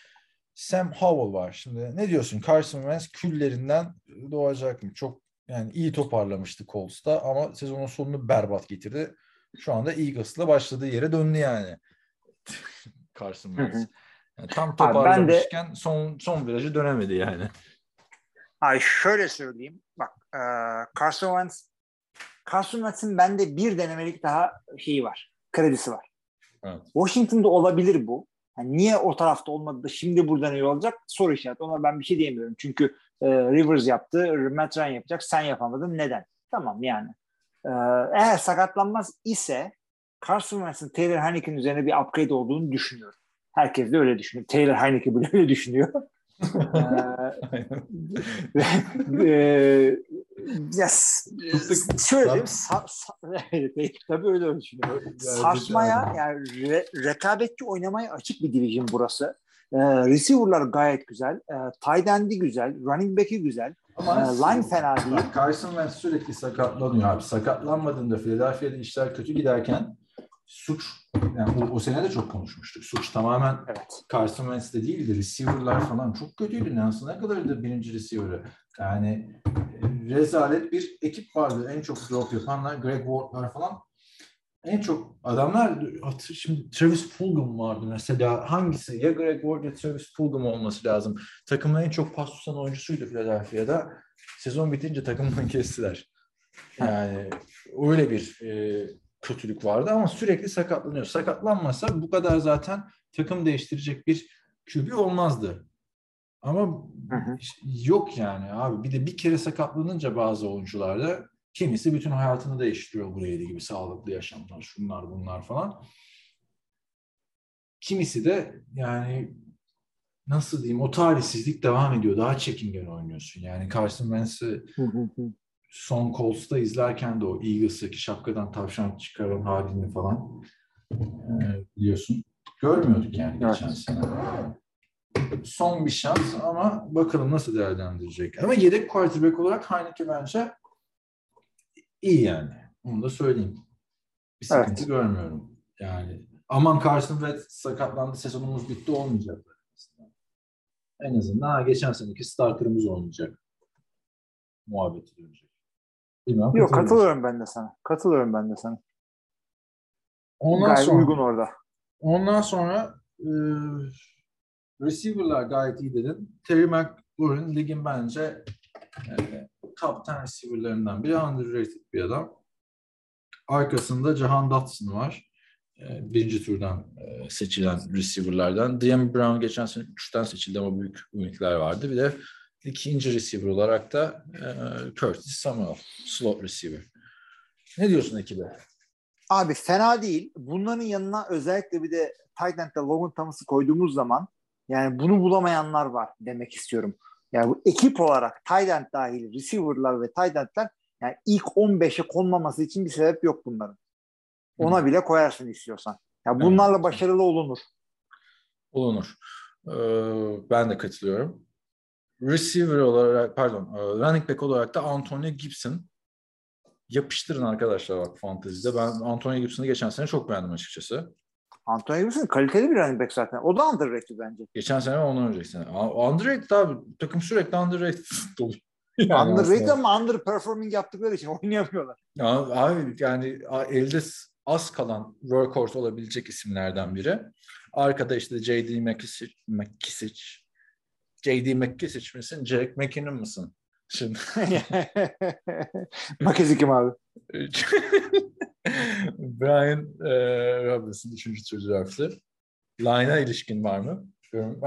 [SPEAKER 3] Sam Howell var. Şimdi ne diyorsun? Carson Wentz küllerinden doğacak mı? Çok yani iyi toparlamıştı Colts'ta ama sezonun sonunu berbat getirdi. Şu anda Eagles'la başladığı yere döndü yani. Carson. Wentz. Yani tam
[SPEAKER 4] ben de-
[SPEAKER 3] toparlamışken son son virajı dönemedi yani.
[SPEAKER 4] Ay şöyle söyleyeyim. Bak e, Carson Wentz Carson Wentz'in bende bir denemelik daha şeyi var. Kredisi var.
[SPEAKER 3] Evet.
[SPEAKER 4] Washington'da olabilir bu. Yani niye o tarafta olmadı da şimdi buradan iyi olacak? Soru işareti. Ona ben bir şey diyemiyorum. Çünkü e, Rivers yaptı, Matt Ryan yapacak. Sen yapamadın. Neden? Tamam yani. E, eğer sakatlanmaz ise Carson Wentz'in Taylor Heineke'nin üzerine bir upgrade olduğunu düşünüyorum. Herkes de öyle düşünüyor. Taylor Heineke bile öyle düşünüyor. Ee, e, yes. Şöyle diyeyim, sa- sa- tabii öyle düşünüyorum. Sarsmaya yani re- rekabetçi oynamaya açık bir division burası. Ee, receiver'lar gayet güzel. Ee, tight end'i güzel. Running back'i güzel.
[SPEAKER 3] Ama
[SPEAKER 4] Ee, line fena değil.
[SPEAKER 3] Bak, Carson Wentz sürekli sakatlanıyor abi. Sakatlanmadığında Philadelphia'da işler kötü giderken suç yani o, o sene de çok konuşmuştuk. Suç tamamen
[SPEAKER 4] Evet.
[SPEAKER 3] Carson Wentz'te değildi. Receiver'lar falan çok kötüydü. Nancy ne kadardı birinci receiver'ı? Yani e, rezalet bir ekip vardı. En çok drop yapanlar Greg Ward'lar falan. En çok adamlar şimdi Travis Fulgham vardı mesela. Hangisi? Ya Greg Ward ya Travis Fulgham olması lazım. Takımın en çok pas tutan oyuncusuydu Philadelphia'da. Sezon bitince takımdan kestiler. Yani öyle bir e, kötülük vardı ama sürekli sakatlanıyor. Sakatlanmasa bu kadar zaten takım değiştirecek bir QB olmazdı. Ama
[SPEAKER 4] Hı hı.
[SPEAKER 3] yok yani abi. Bir de bir kere sakatlanınca bazı oyuncularda kimisi bütün hayatını değiştiriyor buraya gibi sağlıklı yaşamlar, şunlar bunlar falan. Kimisi de yani nasıl diyeyim o talihsizlik devam ediyor. Daha çekingen oynuyorsun. Yani Carson Wentz'i son Colts'ta izlerken de o Eagles'taki şapkadan tavşan çıkaran halini falan e, biliyorsun. Görmüyorduk yani
[SPEAKER 4] Evet.
[SPEAKER 3] geçen sene. Son bir şans ama bakalım nasıl değerlendirecek. Ama yedek quarterback olarak Heineke bence iyi yani. Onu da söyleyeyim. Bir sıkıntı
[SPEAKER 4] Evet.
[SPEAKER 3] görmüyorum. Yani aman Carson Wentz sakatlandı sezonumuz bitti olmayacak. En azından ha, geçen seneki starterımız olmayacak. Muhabbeti dönecek. Bilmem,
[SPEAKER 4] Yok katılıyorum ben de sana. Katılıyorum ben de sana.
[SPEAKER 3] Ondan
[SPEAKER 4] Gayet
[SPEAKER 3] sonra,
[SPEAKER 4] uygun orada.
[SPEAKER 3] ondan sonra e, receiver'lar gayet iyi dedin. Terry McLaurin ligin bence e, top 10 receiver'larından biri. Underrated bir adam. Arkasında Jahan Dotson var. E, birinci turdan e, seçilen receiver'lardan. Diami Brown geçen sene 3'ten seçildi ama büyük ümitler vardı. Bir de ikinci receiver olarak da e, Curtis Samuel. Slot receiver. Ne diyorsun ekibe?
[SPEAKER 4] Abi fena değil. Bunların yanına özellikle bir de tight end'de Logan Thomas'ı koyduğumuz zaman yani bunu bulamayanlar var demek istiyorum. Yani bu ekip olarak tight end dahil receiver'lar ve tight end'ler yani ilk 15'e konmaması için bir sebep yok bunların. Ona bile koyarsın istiyorsan. Ya bunlarla başarılı olunur.
[SPEAKER 3] Olunur. Ee, ben de katılıyorum. Receiver olarak, pardon, e, running back olarak da Antonio Gibson. Yapıştırın arkadaşlar bak fantezide. Ben Antonio Gibson'ı geçen sene çok beğendim açıkçası.
[SPEAKER 4] Antonio Gibson kaliteli bir running back zaten. O da underrated bence.
[SPEAKER 3] Geçen sene ondan önceki sene. Underrated abi. Takım sürekli underrated dolu. Yani
[SPEAKER 4] underrated ama underperforming yaptıkları için oynayamıyorlar.
[SPEAKER 3] Ya abi yani elde az kalan workhorse olabilecek isimlerden biri. Arkada işte J.D. McKissick, McKissick. J.D. McKissick misin? Jack McKinnon mısın? Şimdi
[SPEAKER 4] Makezi kim abi?
[SPEAKER 3] Brian e, Robinson üçüncü tur draftı. Line'a ilişkin var mı?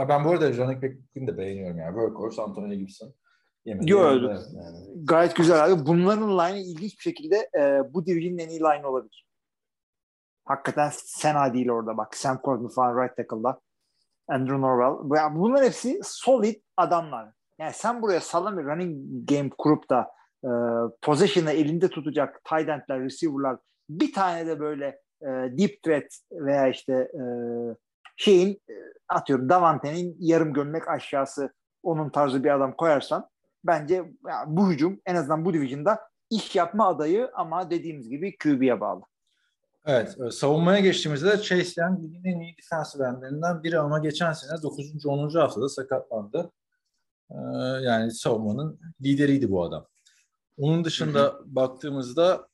[SPEAKER 3] Ben bu arada running back'ini de beğeniyorum yani. Workhorse, Antonio Gibson. Yemedi.
[SPEAKER 4] Yo,
[SPEAKER 3] Yemedi,
[SPEAKER 4] öyle.
[SPEAKER 3] yani.
[SPEAKER 4] Gayet güzel abi. Bunların line'ı ilginç bir şekilde e, bu division'ın en iyi line olabilir. Hakikaten fena değil orada bak. Sam Corbin falan right tackle'da. Andrew Norwell. Bunlar hepsi solid adamlar. Yani sen buraya sağlam bir running game kurup da e, possession'ı elinde tutacak tight end'ler, receiver'lar bir tane de böyle e, deep threat veya işte e, şeyin e, atıyorum Davante'nin yarım gömlek aşağısı onun tarzı bir adam koyarsan bence ya, bu hücum en azından bu division'da iş yapma adayı ama dediğimiz gibi QB'ye bağlı.
[SPEAKER 3] Evet, e, savunmaya geçtiğimizde de Chase Young ligin en iyi defensive endlerinden biri ama geçen sene 9. 10. haftada sakatlandı. Ee, yani savunmanın lideriydi bu adam. Onun dışında baktığımızda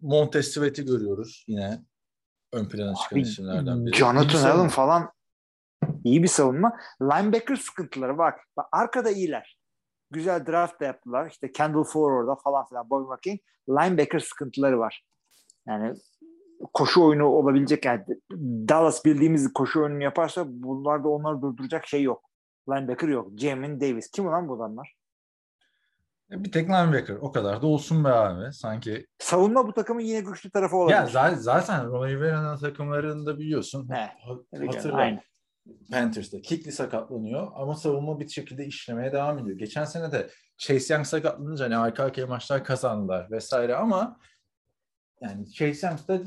[SPEAKER 3] Montez Sweat'i görüyoruz yine ön plana çıkan isimlerden biri.
[SPEAKER 4] Jonathan
[SPEAKER 3] savunma.
[SPEAKER 4] Allen falan iyi bir savunma. Linebacker sıkıntıları bak. bak arkada iyiler. Güzel draft da yaptılar. İşte Kendall Fuller orada falan filan. Bobby McKing. Linebacker sıkıntıları var. Yani koşu oyunu olabilecek yani Dallas bildiğimiz koşu oyunu yaparsa bunlarda onları durduracak şey yok. Linebacker yok. Jamin Davis. Kim olan bu adamlar?
[SPEAKER 3] E, Bir tek linebacker. O kadar da olsun be abi. Sanki
[SPEAKER 4] Savunma bu takımın yine güçlü tarafı olabilir.
[SPEAKER 3] ya zaten, zaten Ron Rivera'nın takımlarında biliyorsun.
[SPEAKER 4] He,
[SPEAKER 3] hatırla. Panthers'ta Kikli sakatlanıyor ama savunma bir şekilde işlemeye devam ediyor. Geçen sene de Chase Young sakatlanınca hani arka arkaya maçlar kazandılar vesaire ama yani Chase Young da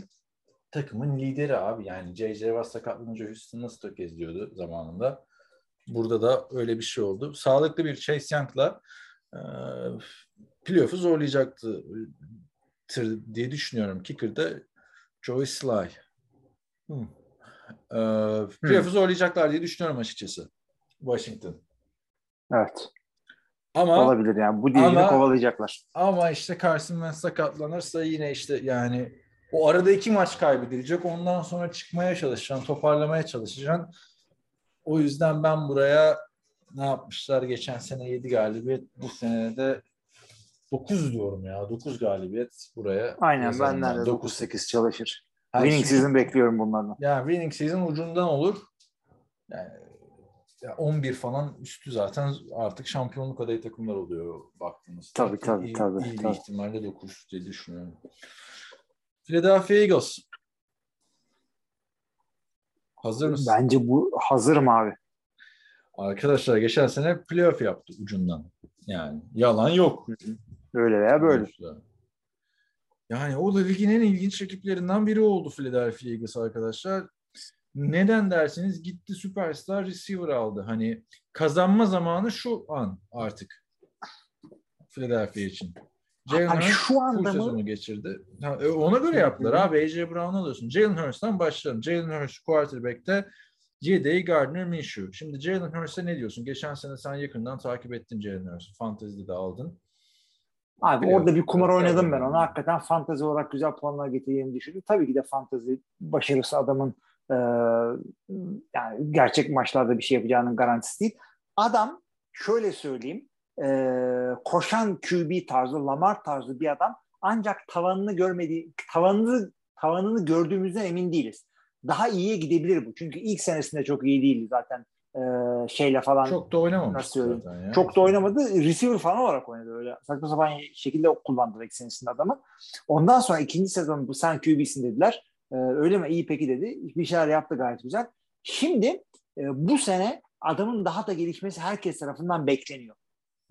[SPEAKER 3] takımın lideri abi. Yani J.J. Watt sakatlanınca Houston nasıl tökezliyordu zamanında. Burada da öyle bir şey oldu. Sağlıklı bir Chase Young'la e, playoff'u zorlayacaktı diye düşünüyorum. Kicker'da Joey Sly. Hmm. Ee, playoff'u zorlayacaklar diye düşünüyorum açıkçası. Washington.
[SPEAKER 4] Evet.
[SPEAKER 3] Ama
[SPEAKER 4] Olabilir yani. Bu
[SPEAKER 3] Ama-
[SPEAKER 4] kovalayacaklar.
[SPEAKER 3] ama işte Carson Wentz sakatlanırsa yine işte yani o arada iki maç kaybedilecek. Ondan sonra çıkmaya çalışacaksın, toparlamaya çalışacaksın. O yüzden ben buraya ne yapmışlar? Geçen sene 7 galibiyet, bu sene de 9 diyorum ya. 9 galibiyet buraya.
[SPEAKER 4] Aynen
[SPEAKER 3] ben.
[SPEAKER 4] de 9-8 çalışır.
[SPEAKER 3] Ha,
[SPEAKER 4] Winning
[SPEAKER 3] şimdi-
[SPEAKER 4] season bekliyorum bunlardan.
[SPEAKER 3] Yani winning season ucundan olur. Yani ya 11 falan üstü zaten artık şampiyonluk adayı takımlar oluyor baktığınızda.
[SPEAKER 4] Tabii, tabii,
[SPEAKER 3] İyi,
[SPEAKER 4] tabii,
[SPEAKER 3] iyi
[SPEAKER 4] tabii.
[SPEAKER 3] ihtimalle 9 diye düşünüyorum. Philadelphia Eagles. Hazır mısın?
[SPEAKER 4] Bence bu hazırım abi.
[SPEAKER 3] Arkadaşlar geçen sene playoff yaptı ucundan. Yani yalan yok.
[SPEAKER 4] Böyle veya böyle.
[SPEAKER 3] Yani o da ligin en ilginç rakiplerinden biri oldu Philadelphia Eagles arkadaşlar. Neden derseniz gitti süperstar receiver aldı. Hani kazanma zamanı şu an artık Philadelphia için. Jalen Hurts
[SPEAKER 4] şu
[SPEAKER 3] full
[SPEAKER 4] anda mı?
[SPEAKER 3] sezonu geçirdi. Ha, e, ona göre yaptılar abi. AJ Brown alıyorsun. Jalen Hurst'tan başlayalım. Jalen Hurst quarterback'te Yedeği Gardner Minshew. Şimdi Jalen Hurst'e ne diyorsun? Geçen sene sen yakından takip ettin Jalen Hurst'u. Fantasy'de de aldın.
[SPEAKER 4] Abi
[SPEAKER 3] Biliyorum.
[SPEAKER 4] orada bir kumar oynadım ben. Ona hakikaten fantezi olarak güzel puanlar getirdiğini düşündüm. Tabii ki de fantezi başarısı adamın e, yani gerçek maçlarda bir şey yapacağının garantisi değil. Adam şöyle söyleyeyim e, koşan QB tarzı, Lamar tarzı bir adam ancak tavanını görmediği tavanını tavanını gördüğümüzden emin değiliz. Daha iyiye gidebilir bu. Çünkü ilk senesinde çok iyi değildi zaten e, şeyle falan.
[SPEAKER 3] Çok da oynamamış
[SPEAKER 4] Nasıl
[SPEAKER 3] ya.
[SPEAKER 4] Çok da oynamadı. Receiver falan olarak oynadı öyle. Saçma sapan şekilde kullandılar ilk senesinde adamı. Ondan sonra ikinci sezon bu sen QB'sin dediler. Ee, öyle mi? İyi peki dedi. Bir şeyler yaptı gayet güzel. Şimdi e, bu sene adamın daha da gelişmesi herkes tarafından bekleniyor.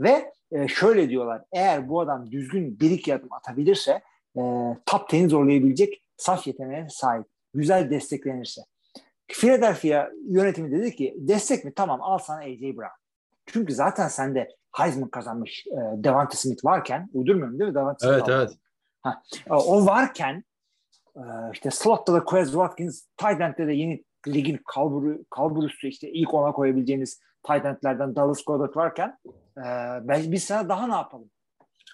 [SPEAKER 4] Ve e, şöyle diyorlar. Eğer bu adam düzgün bir iki adım atabilirse e, top 10'i zorlayabilecek saf yeteneğe sahip. Güzel desteklenirse. Philadelphia yönetimi dedi ki destek mi? Tamam al sana AJ Brown. Çünkü zaten sende Heisman kazanmış e, Devante Smith varken uydurmuyorum değil mi? Devante Smith
[SPEAKER 3] Evet
[SPEAKER 4] aldı.
[SPEAKER 3] evet.
[SPEAKER 4] E, o varken e, işte slot'ta da Quez Watkins, end'de de yeni ligin kalburu, kalburusu işte ilk ona koyabileceğiniz tight end'lerden Dallas Goddard varken ben, biz sana daha ne yapalım?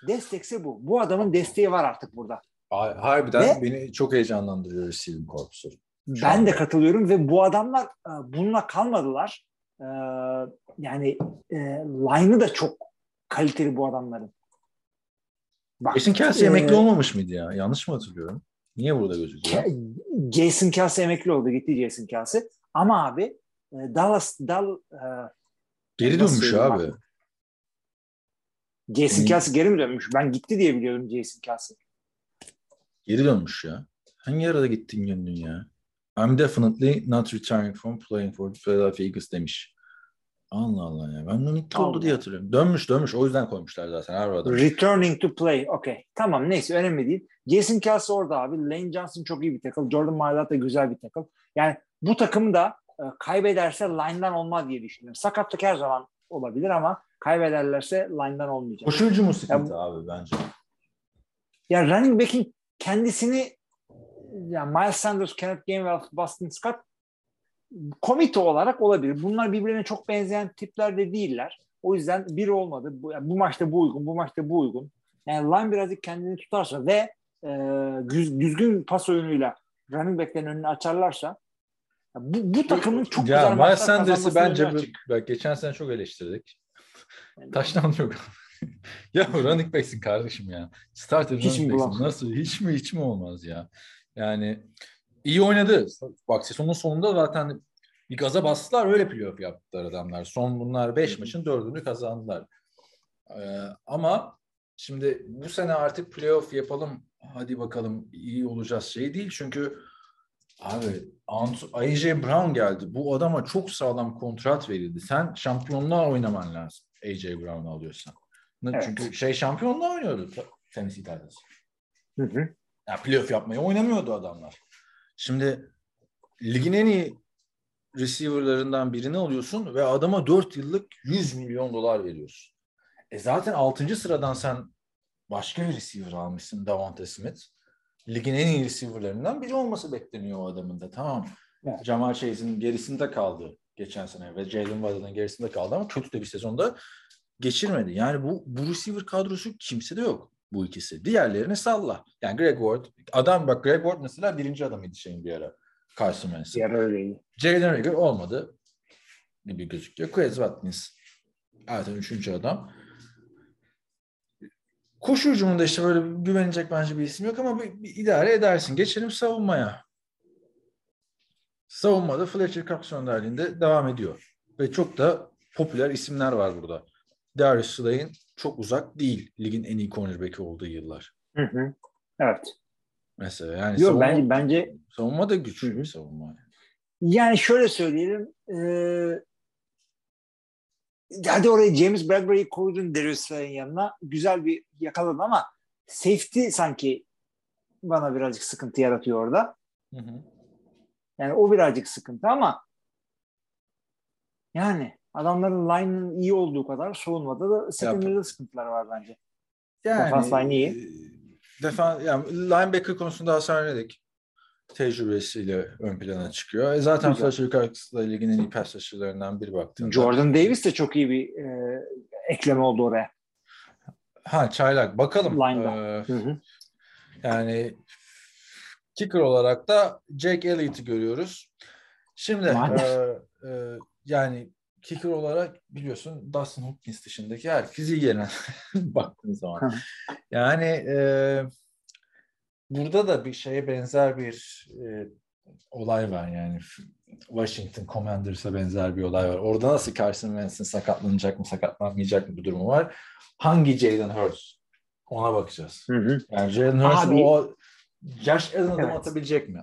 [SPEAKER 4] Destekse bu. Bu adamın desteği var artık burada.
[SPEAKER 3] Har- Harbiden
[SPEAKER 4] Ve-
[SPEAKER 3] beni çok heyecanlandırıyor receiving korpusu. Şu
[SPEAKER 4] Ben de katılıyorum ve bu adamlar e, bununla kalmadılar. E, yani e, line'ı da çok kaliteli bu adamların. Bak,
[SPEAKER 3] Jason Kelsey
[SPEAKER 4] e,
[SPEAKER 3] emekli olmamış mıydı ya? Yanlış mı hatırlıyorum? Niye burada gözüküyor?
[SPEAKER 4] Jason Kelsey emekli oldu. Gitti Jason Kelsey. Ama abi Dallas Dal,
[SPEAKER 3] Geri dönmüş
[SPEAKER 4] söyleyeyim
[SPEAKER 3] abi.
[SPEAKER 4] Jason
[SPEAKER 3] Hmm.
[SPEAKER 4] Kelsey geri mi dönmüş? Ben gitti diye biliyorum Jason Kelsey.
[SPEAKER 3] Geri dönmüş ya. Hangi arada gittin gönlün ya? I'm definitely not returning from playing for Philadelphia Eagles demiş. Allah Allah ya. Ben bunu ilk oldu diye hatırlıyorum. Dönmüş dönmüş. O yüzden koymuşlar zaten her adam.
[SPEAKER 4] Returning to play. Okay. Tamam neyse önemli değil. Jason Kelsey orada abi. Lane Johnson çok iyi bir tackle. Jordan Mailata güzel bir tackle. Yani bu takım da e, kaybederse line'dan olmaz diye düşünüyorum. Sakatlık her zaman olabilir ama kaybederlerse line'dan olmayacak.
[SPEAKER 3] Koşucu mu sıkıntı abi bence?
[SPEAKER 4] Ya running back'in kendisini yani Miles Sanders, Kenneth Gainwell, Boston Scott komite olarak olabilir. Bunlar birbirine çok benzeyen tipler de değiller. O yüzden biri olmadı. Bu, yani bu maçta bu uygun, bu maçta bu uygun. Yani line birazcık kendini tutarsa ve e, düz- düzgün pas oyunuyla running back'lerin önünü açarlarsa bu, bu takımın çok
[SPEAKER 3] ya
[SPEAKER 4] güzel
[SPEAKER 3] Miles
[SPEAKER 4] maçlar
[SPEAKER 3] Sanders'ı
[SPEAKER 4] kazanmasının
[SPEAKER 3] bence bu- bak geçen sene çok eleştirdik. Taştan yok. ya running back'sin kardeşim ya. Starter
[SPEAKER 4] Hiç
[SPEAKER 3] running back'sin. Nasıl? Hiç mi hiç mi olmaz ya? Yani iyi oynadı. Bak sezonun sonunda zaten bir gaza bastılar öyle playoff yaptılar adamlar. Son bunlar 5 maçın 4'ünü kazandılar. Ee, ama şimdi bu sene artık playoff yapalım hadi bakalım iyi olacağız şey değil. Çünkü abi AJ Brown geldi. Bu adama çok sağlam kontrat verildi. Sen şampiyonluğa oynaman lazım. AJ Brown'u alıyorsan.
[SPEAKER 4] Evet.
[SPEAKER 3] Çünkü şey şampiyonluğa oynuyordu Tennessee Titans.
[SPEAKER 4] Hı hı.
[SPEAKER 3] Yani playoff yapmayı oynamıyordu adamlar. Şimdi ligin en iyi receiver'larından birini alıyorsun ve adama 4 yıllık 100 milyon dolar veriyorsun. E zaten 6. sıradan sen başka bir receiver almışsın Davante Smith. Ligin en iyi receiver'larından biri olması bekleniyor o adamın da. Tamam.
[SPEAKER 4] Evet.
[SPEAKER 3] Jamal Chase'in gerisinde kaldı geçen sene ve Jalen Waddle'ın gerisinde kaldı ama kötü de bir sezonda geçirmedi. Yani bu, bu receiver kadrosu kimse de yok bu ikisi. Diğerlerini salla. Yani Greg Ward, adam bak Greg Ward mesela birinci adamıydı şeyin bir ara. Carson Wentz'in.
[SPEAKER 4] Diğer öyleydi.
[SPEAKER 3] Jalen Rigger olmadı gibi gözüküyor. Quez Watkins zaten üçüncü adam. Koşu hücumunda işte böyle güvenecek bence bir isim yok ama bir, bir idare edersin. Geçelim savunmaya. Savunmada Fletcher Cox önderliğinde devam ediyor. Ve çok da popüler isimler var burada. Darius Slay'in çok uzak değil ligin en iyi cornerback'i olduğu yıllar.
[SPEAKER 4] Hı hı. Evet.
[SPEAKER 3] Mesela yani
[SPEAKER 4] Yok
[SPEAKER 3] savunma,
[SPEAKER 4] bence bence
[SPEAKER 3] savunma da güçlü
[SPEAKER 4] Hı
[SPEAKER 3] bir savunma.
[SPEAKER 4] yani şöyle söyleyelim e, hadi oraya James Bradbury'i koydun Darius Slay'in yanına güzel bir yakaladın ama safety sanki bana birazcık sıkıntı yaratıyor orada.
[SPEAKER 3] Hı hı.
[SPEAKER 4] Yani o birazcık sıkıntı ama yani adamların line'ın iyi olduğu kadar savunmada da secondary'de sıkıntılar var bence. Defans line iyi.
[SPEAKER 3] e, Defan, yani linebacker konusunda Hasan Reddick tecrübesiyle ön plana çıkıyor. E zaten. Fletcher Cox'la ligin en iyi pass rusher'larından biri baktığında.
[SPEAKER 4] Jordan Davis de çok iyi bir e, ekleme oldu oraya.
[SPEAKER 3] Ha çaylak. Bakalım.
[SPEAKER 4] Line'da.
[SPEAKER 3] Ee,
[SPEAKER 4] Hı hı.
[SPEAKER 3] yani kicker olarak da Jake Elliott'ı görüyoruz. Şimdi e, e, yani kicker olarak biliyorsun Dustin Hopkins dışındaki herkes iyi gelen baktığın zaman. Yani e, burada da bir şeye benzer bir e, olay var yani Washington Commanders'a benzer bir olay var. Orada nasıl Carson Wentz'in sakatlanacak mı sakatlanmayacak mı bir durumu var. Hangi Jalen Hurts? Ona bakacağız.
[SPEAKER 4] Hı hı.
[SPEAKER 3] Yani Jalen Hurts
[SPEAKER 4] Abi-
[SPEAKER 3] o Josh Allen'ı
[SPEAKER 4] Evet.
[SPEAKER 3] atabilecek mi?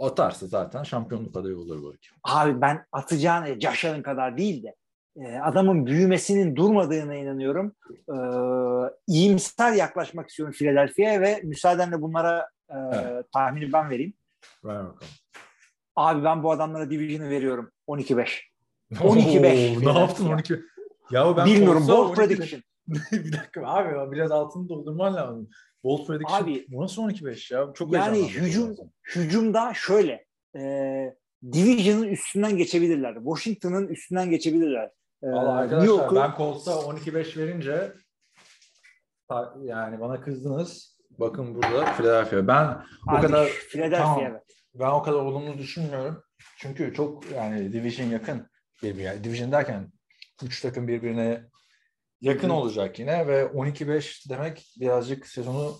[SPEAKER 3] Atarsa zaten şampiyonluk adayı olur belki.
[SPEAKER 4] Abi ben atacağın e, Josh Allen kadar değil de e, adamın büyümesinin durmadığına inanıyorum. E, iyimser yaklaşmak istiyorum Philadelphia'ya ve müsaadenle bunlara e,
[SPEAKER 3] Evet.
[SPEAKER 4] tahmini ben vereyim.
[SPEAKER 3] Ver bakalım.
[SPEAKER 4] Abi ben bu adamlara division'ı veriyorum. 12-5. 12-5.
[SPEAKER 3] Oo, ne yaptın 12? Ya ben
[SPEAKER 4] Bilmiyorum. Bold
[SPEAKER 3] 12
[SPEAKER 4] prediction.
[SPEAKER 3] bir dakika abi biraz altını doldurman lazım. Bold prediction.
[SPEAKER 4] Abi-
[SPEAKER 3] bu nasıl 12-5 ya? Çok
[SPEAKER 4] Yani hücum hücumda şöyle e, Division'ın üstünden geçebilirler. Washington'ın üstünden geçebilirler. E,
[SPEAKER 3] Valla
[SPEAKER 4] New
[SPEAKER 3] arkadaşlar
[SPEAKER 4] York'u-
[SPEAKER 3] ben Colts'a 12-5 verince yani bana kızdınız. Bakın burada Philadelphia. Ben o
[SPEAKER 4] Abi,
[SPEAKER 3] kadar
[SPEAKER 4] Philadelphia
[SPEAKER 3] tamam.
[SPEAKER 4] evet.
[SPEAKER 3] ben o kadar olumlu düşünmüyorum. Çünkü çok yani division yakın birbirine. Division derken 3 takım birbirine yakın
[SPEAKER 4] Hı.
[SPEAKER 3] olacak yine ve 12-5 demek birazcık sezonu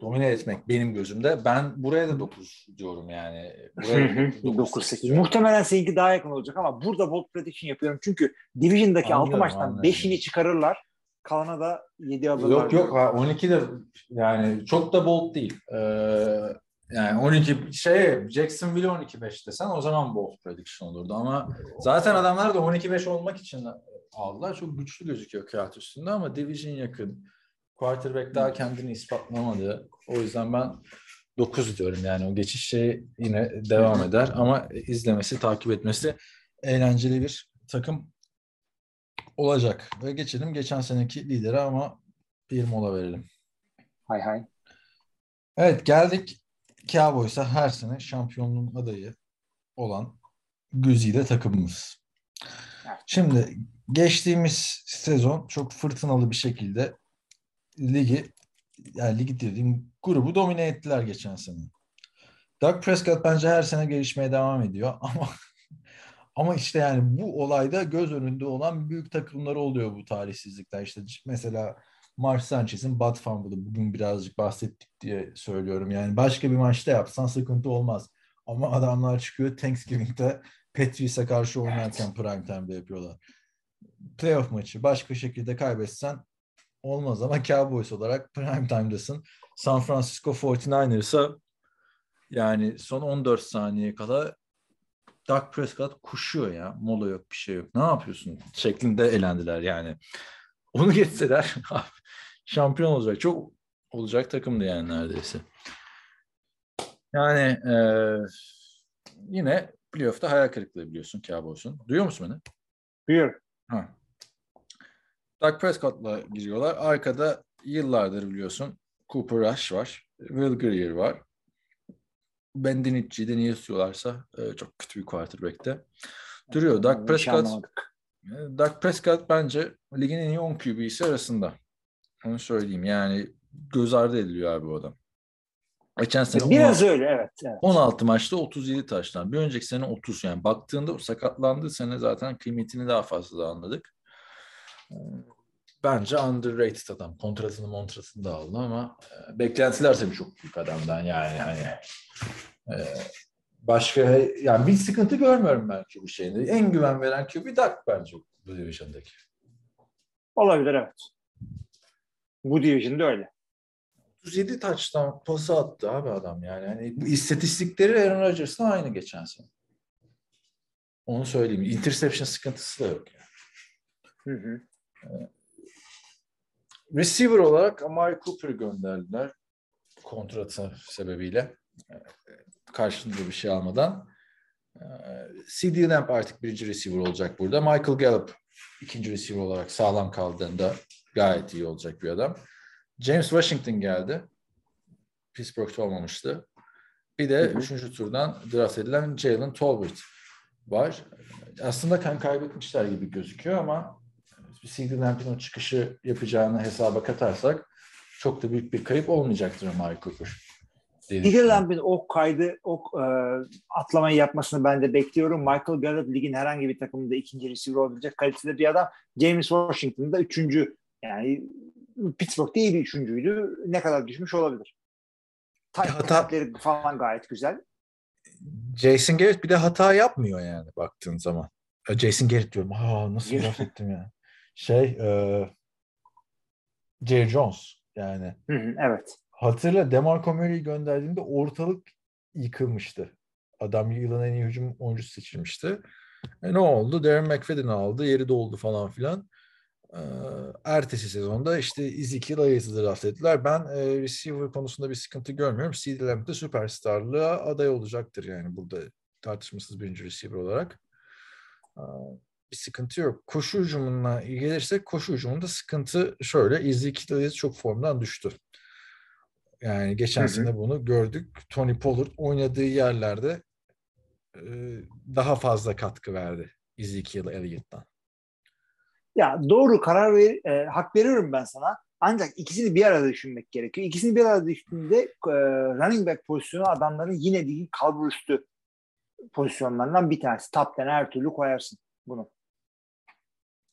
[SPEAKER 3] domine etmek benim gözümde. Ben buraya da 9 diyorum yani. Buraya da
[SPEAKER 4] 9-8.
[SPEAKER 3] diyorum.
[SPEAKER 4] Muhtemelen seninki daha yakın olacak ama burada bold prediction yapıyorum. Çünkü Division'daki 6
[SPEAKER 3] Anlıyorum,
[SPEAKER 4] maçtan
[SPEAKER 3] anlıyorum.
[SPEAKER 4] 5'ini çıkarırlar. Kalana da 7 alırlar.
[SPEAKER 3] Yok yok ha, 12 de yani çok da bold değil. Ee, yani 12 şey Jacksonville 12-5 desen o zaman bold prediction olurdu ama zaten adamlar da 12-5 olmak için aldılar. Çok güçlü gözüküyor kağıt üstünde ama division yakın. Quarterback daha kendini ispatlamadı. O yüzden ben 9 diyorum yani o geçiş şey yine devam eder ama izlemesi, takip etmesi eğlenceli bir takım olacak. Ve geçelim geçen seneki lidere ama bir mola verelim.
[SPEAKER 4] Hay hay.
[SPEAKER 3] Evet geldik Cowboys'a her sene şampiyonluğun adayı olan güzide takımımız. Şimdi geçtiğimiz sezon çok fırtınalı bir şekilde ligi yani ligi dediğim grubu domine ettiler geçen sene. Doug Prescott bence her sene gelişmeye devam ediyor ama ama işte yani bu olayda göz önünde olan büyük takımlar oluyor bu talihsizlikler. İşte mesela Mark Sanchez'in Bud Fumble'ı bugün birazcık bahsettik diye söylüyorum. Yani başka bir maçta yapsan sıkıntı olmaz. Ama adamlar çıkıyor Thanksgiving'de Patriots'a karşı oynarken prime time'da yapıyorlar. Playoff maçı başka şekilde kaybetsen olmaz ama Cowboys olarak prime time'dasın. San Francisco 49ers'a yani son 14 saniye kala Dak Prescott kuşuyor ya. Mola yok bir şey yok. Ne yapıyorsun? Şeklinde elendiler yani. Onu geçseler şampiyon olacak. Çok olacak takımdı yani neredeyse. Yani e, yine playoff'ta hayal kırıklığı biliyorsun Cowboys'un. Duyuyor musun beni?
[SPEAKER 4] Buyur.
[SPEAKER 3] Ha. Dak Prescott'la giriyorlar. Arkada yıllardır biliyorsun Cooper Rush var. Will Greer var. Ben Dinitçi'yi de niye istiyorlarsa e, çok kötü bir quarterback'te. Duruyor.
[SPEAKER 4] Hiç
[SPEAKER 3] Prescott e, Dak Prescott bence ligin en iyi 10 QB'si arasında. Onu söyleyeyim. Yani göz ardı ediliyor abi bu adam. Geçen sene
[SPEAKER 4] Biraz
[SPEAKER 3] 16
[SPEAKER 4] öyle evet. evet.
[SPEAKER 3] 16 maçta 37 taştan. Bir önceki sene 30 yani. Baktığında o sakatlandığı sene zaten kıymetini daha fazla da anladık. Bence underrated adam. Kontratını montratını da aldı ama e, beklentiler tabii çok büyük adamdan yani hani e, başka yani bir sıkıntı görmüyorum ben QB şeyinde. En güven veren QB Dak bence bu division'daki.
[SPEAKER 4] Olabilir evet. Bu division'da öyle.
[SPEAKER 3] 37 taçtan pası attı abi adam yani. yani bu istatistikleri Aaron Rodgers'la aynı geçen sene. Onu söyleyeyim. Interception sıkıntısı da yok. Yani.
[SPEAKER 4] Hı hı.
[SPEAKER 3] Receiver olarak Amari Cooper'ı gönderdiler. Kontratı sebebiyle. Ee, Karşılığında bir şey almadan. Ee, CD Lamb artık birinci receiver olacak burada. Michael Gallup ikinci receiver olarak sağlam kaldığında gayet iyi olacak bir adam. James Washington geldi. Pittsburgh'ta olmamıştı. Bir de
[SPEAKER 4] Hı hı.
[SPEAKER 3] üçüncü turdan draft edilen Jalen Tolbert var. Aslında kan kaybetmişler gibi gözüküyor ama CD Lamb'in o çıkışı yapacağını hesaba katarsak çok da büyük bir kayıp olmayacaktır Amari Cooper.
[SPEAKER 4] CD. Lamb'in o kaydı, o e, atlamayı yapmasını ben de bekliyorum. Michael Gallup ligin herhangi bir takımında ikinci receiver olabilecek kalitede bir adam. James Washington da üçüncü. Yani Pittsburgh'da iyi bir üçüncüydü. Ne kadar düşmüş olabilir.
[SPEAKER 3] hata-
[SPEAKER 4] Taktikleri falan gayet güzel.
[SPEAKER 3] Jason Garrett bir de hata yapmıyor yani baktığın zaman. Jason Garrett diyorum. Ha nasıl laf ettim ya. Şey e, Jerry Jones yani.
[SPEAKER 4] Hı hı, evet.
[SPEAKER 3] Hatırla DeMarco Murray'i gönderdiğinde ortalık yıkılmıştı. Adam yılın en iyi hücum oyuncusu seçilmişti. E ne oldu? Darren McFadden aldı. Yeri doldu falan filan. Ertesi sezonda işte Ezekiel Elliott'ı draft ettiler. Ben e, receiver konusunda bir sıkıntı görmüyorum. CeeDee Lamb de süperstarlığa aday olacaktır yani burada tartışmasız birinci receiver olarak. Bir sıkıntı yok. Koşu hücumuna gelirsek koşu hücumunda sıkıntı şöyle. Ezekiel Elliott çok formdan düştü. Yani geçen
[SPEAKER 4] Hı hı.
[SPEAKER 3] sene bunu gördük. Tony Pollard oynadığı yerlerde e, daha fazla katkı verdi Ezekiel Elliott'tan.
[SPEAKER 4] Ya doğru karar ver, e, hak veriyorum ben sana. Ancak ikisini bir arada düşünmek gerekiyor. İkisini bir arada düşündüğünde e, running back pozisyonu adamların yine değil kalbur üstü pozisyonlarından bir tanesi. 10 her türlü koyarsın bunu.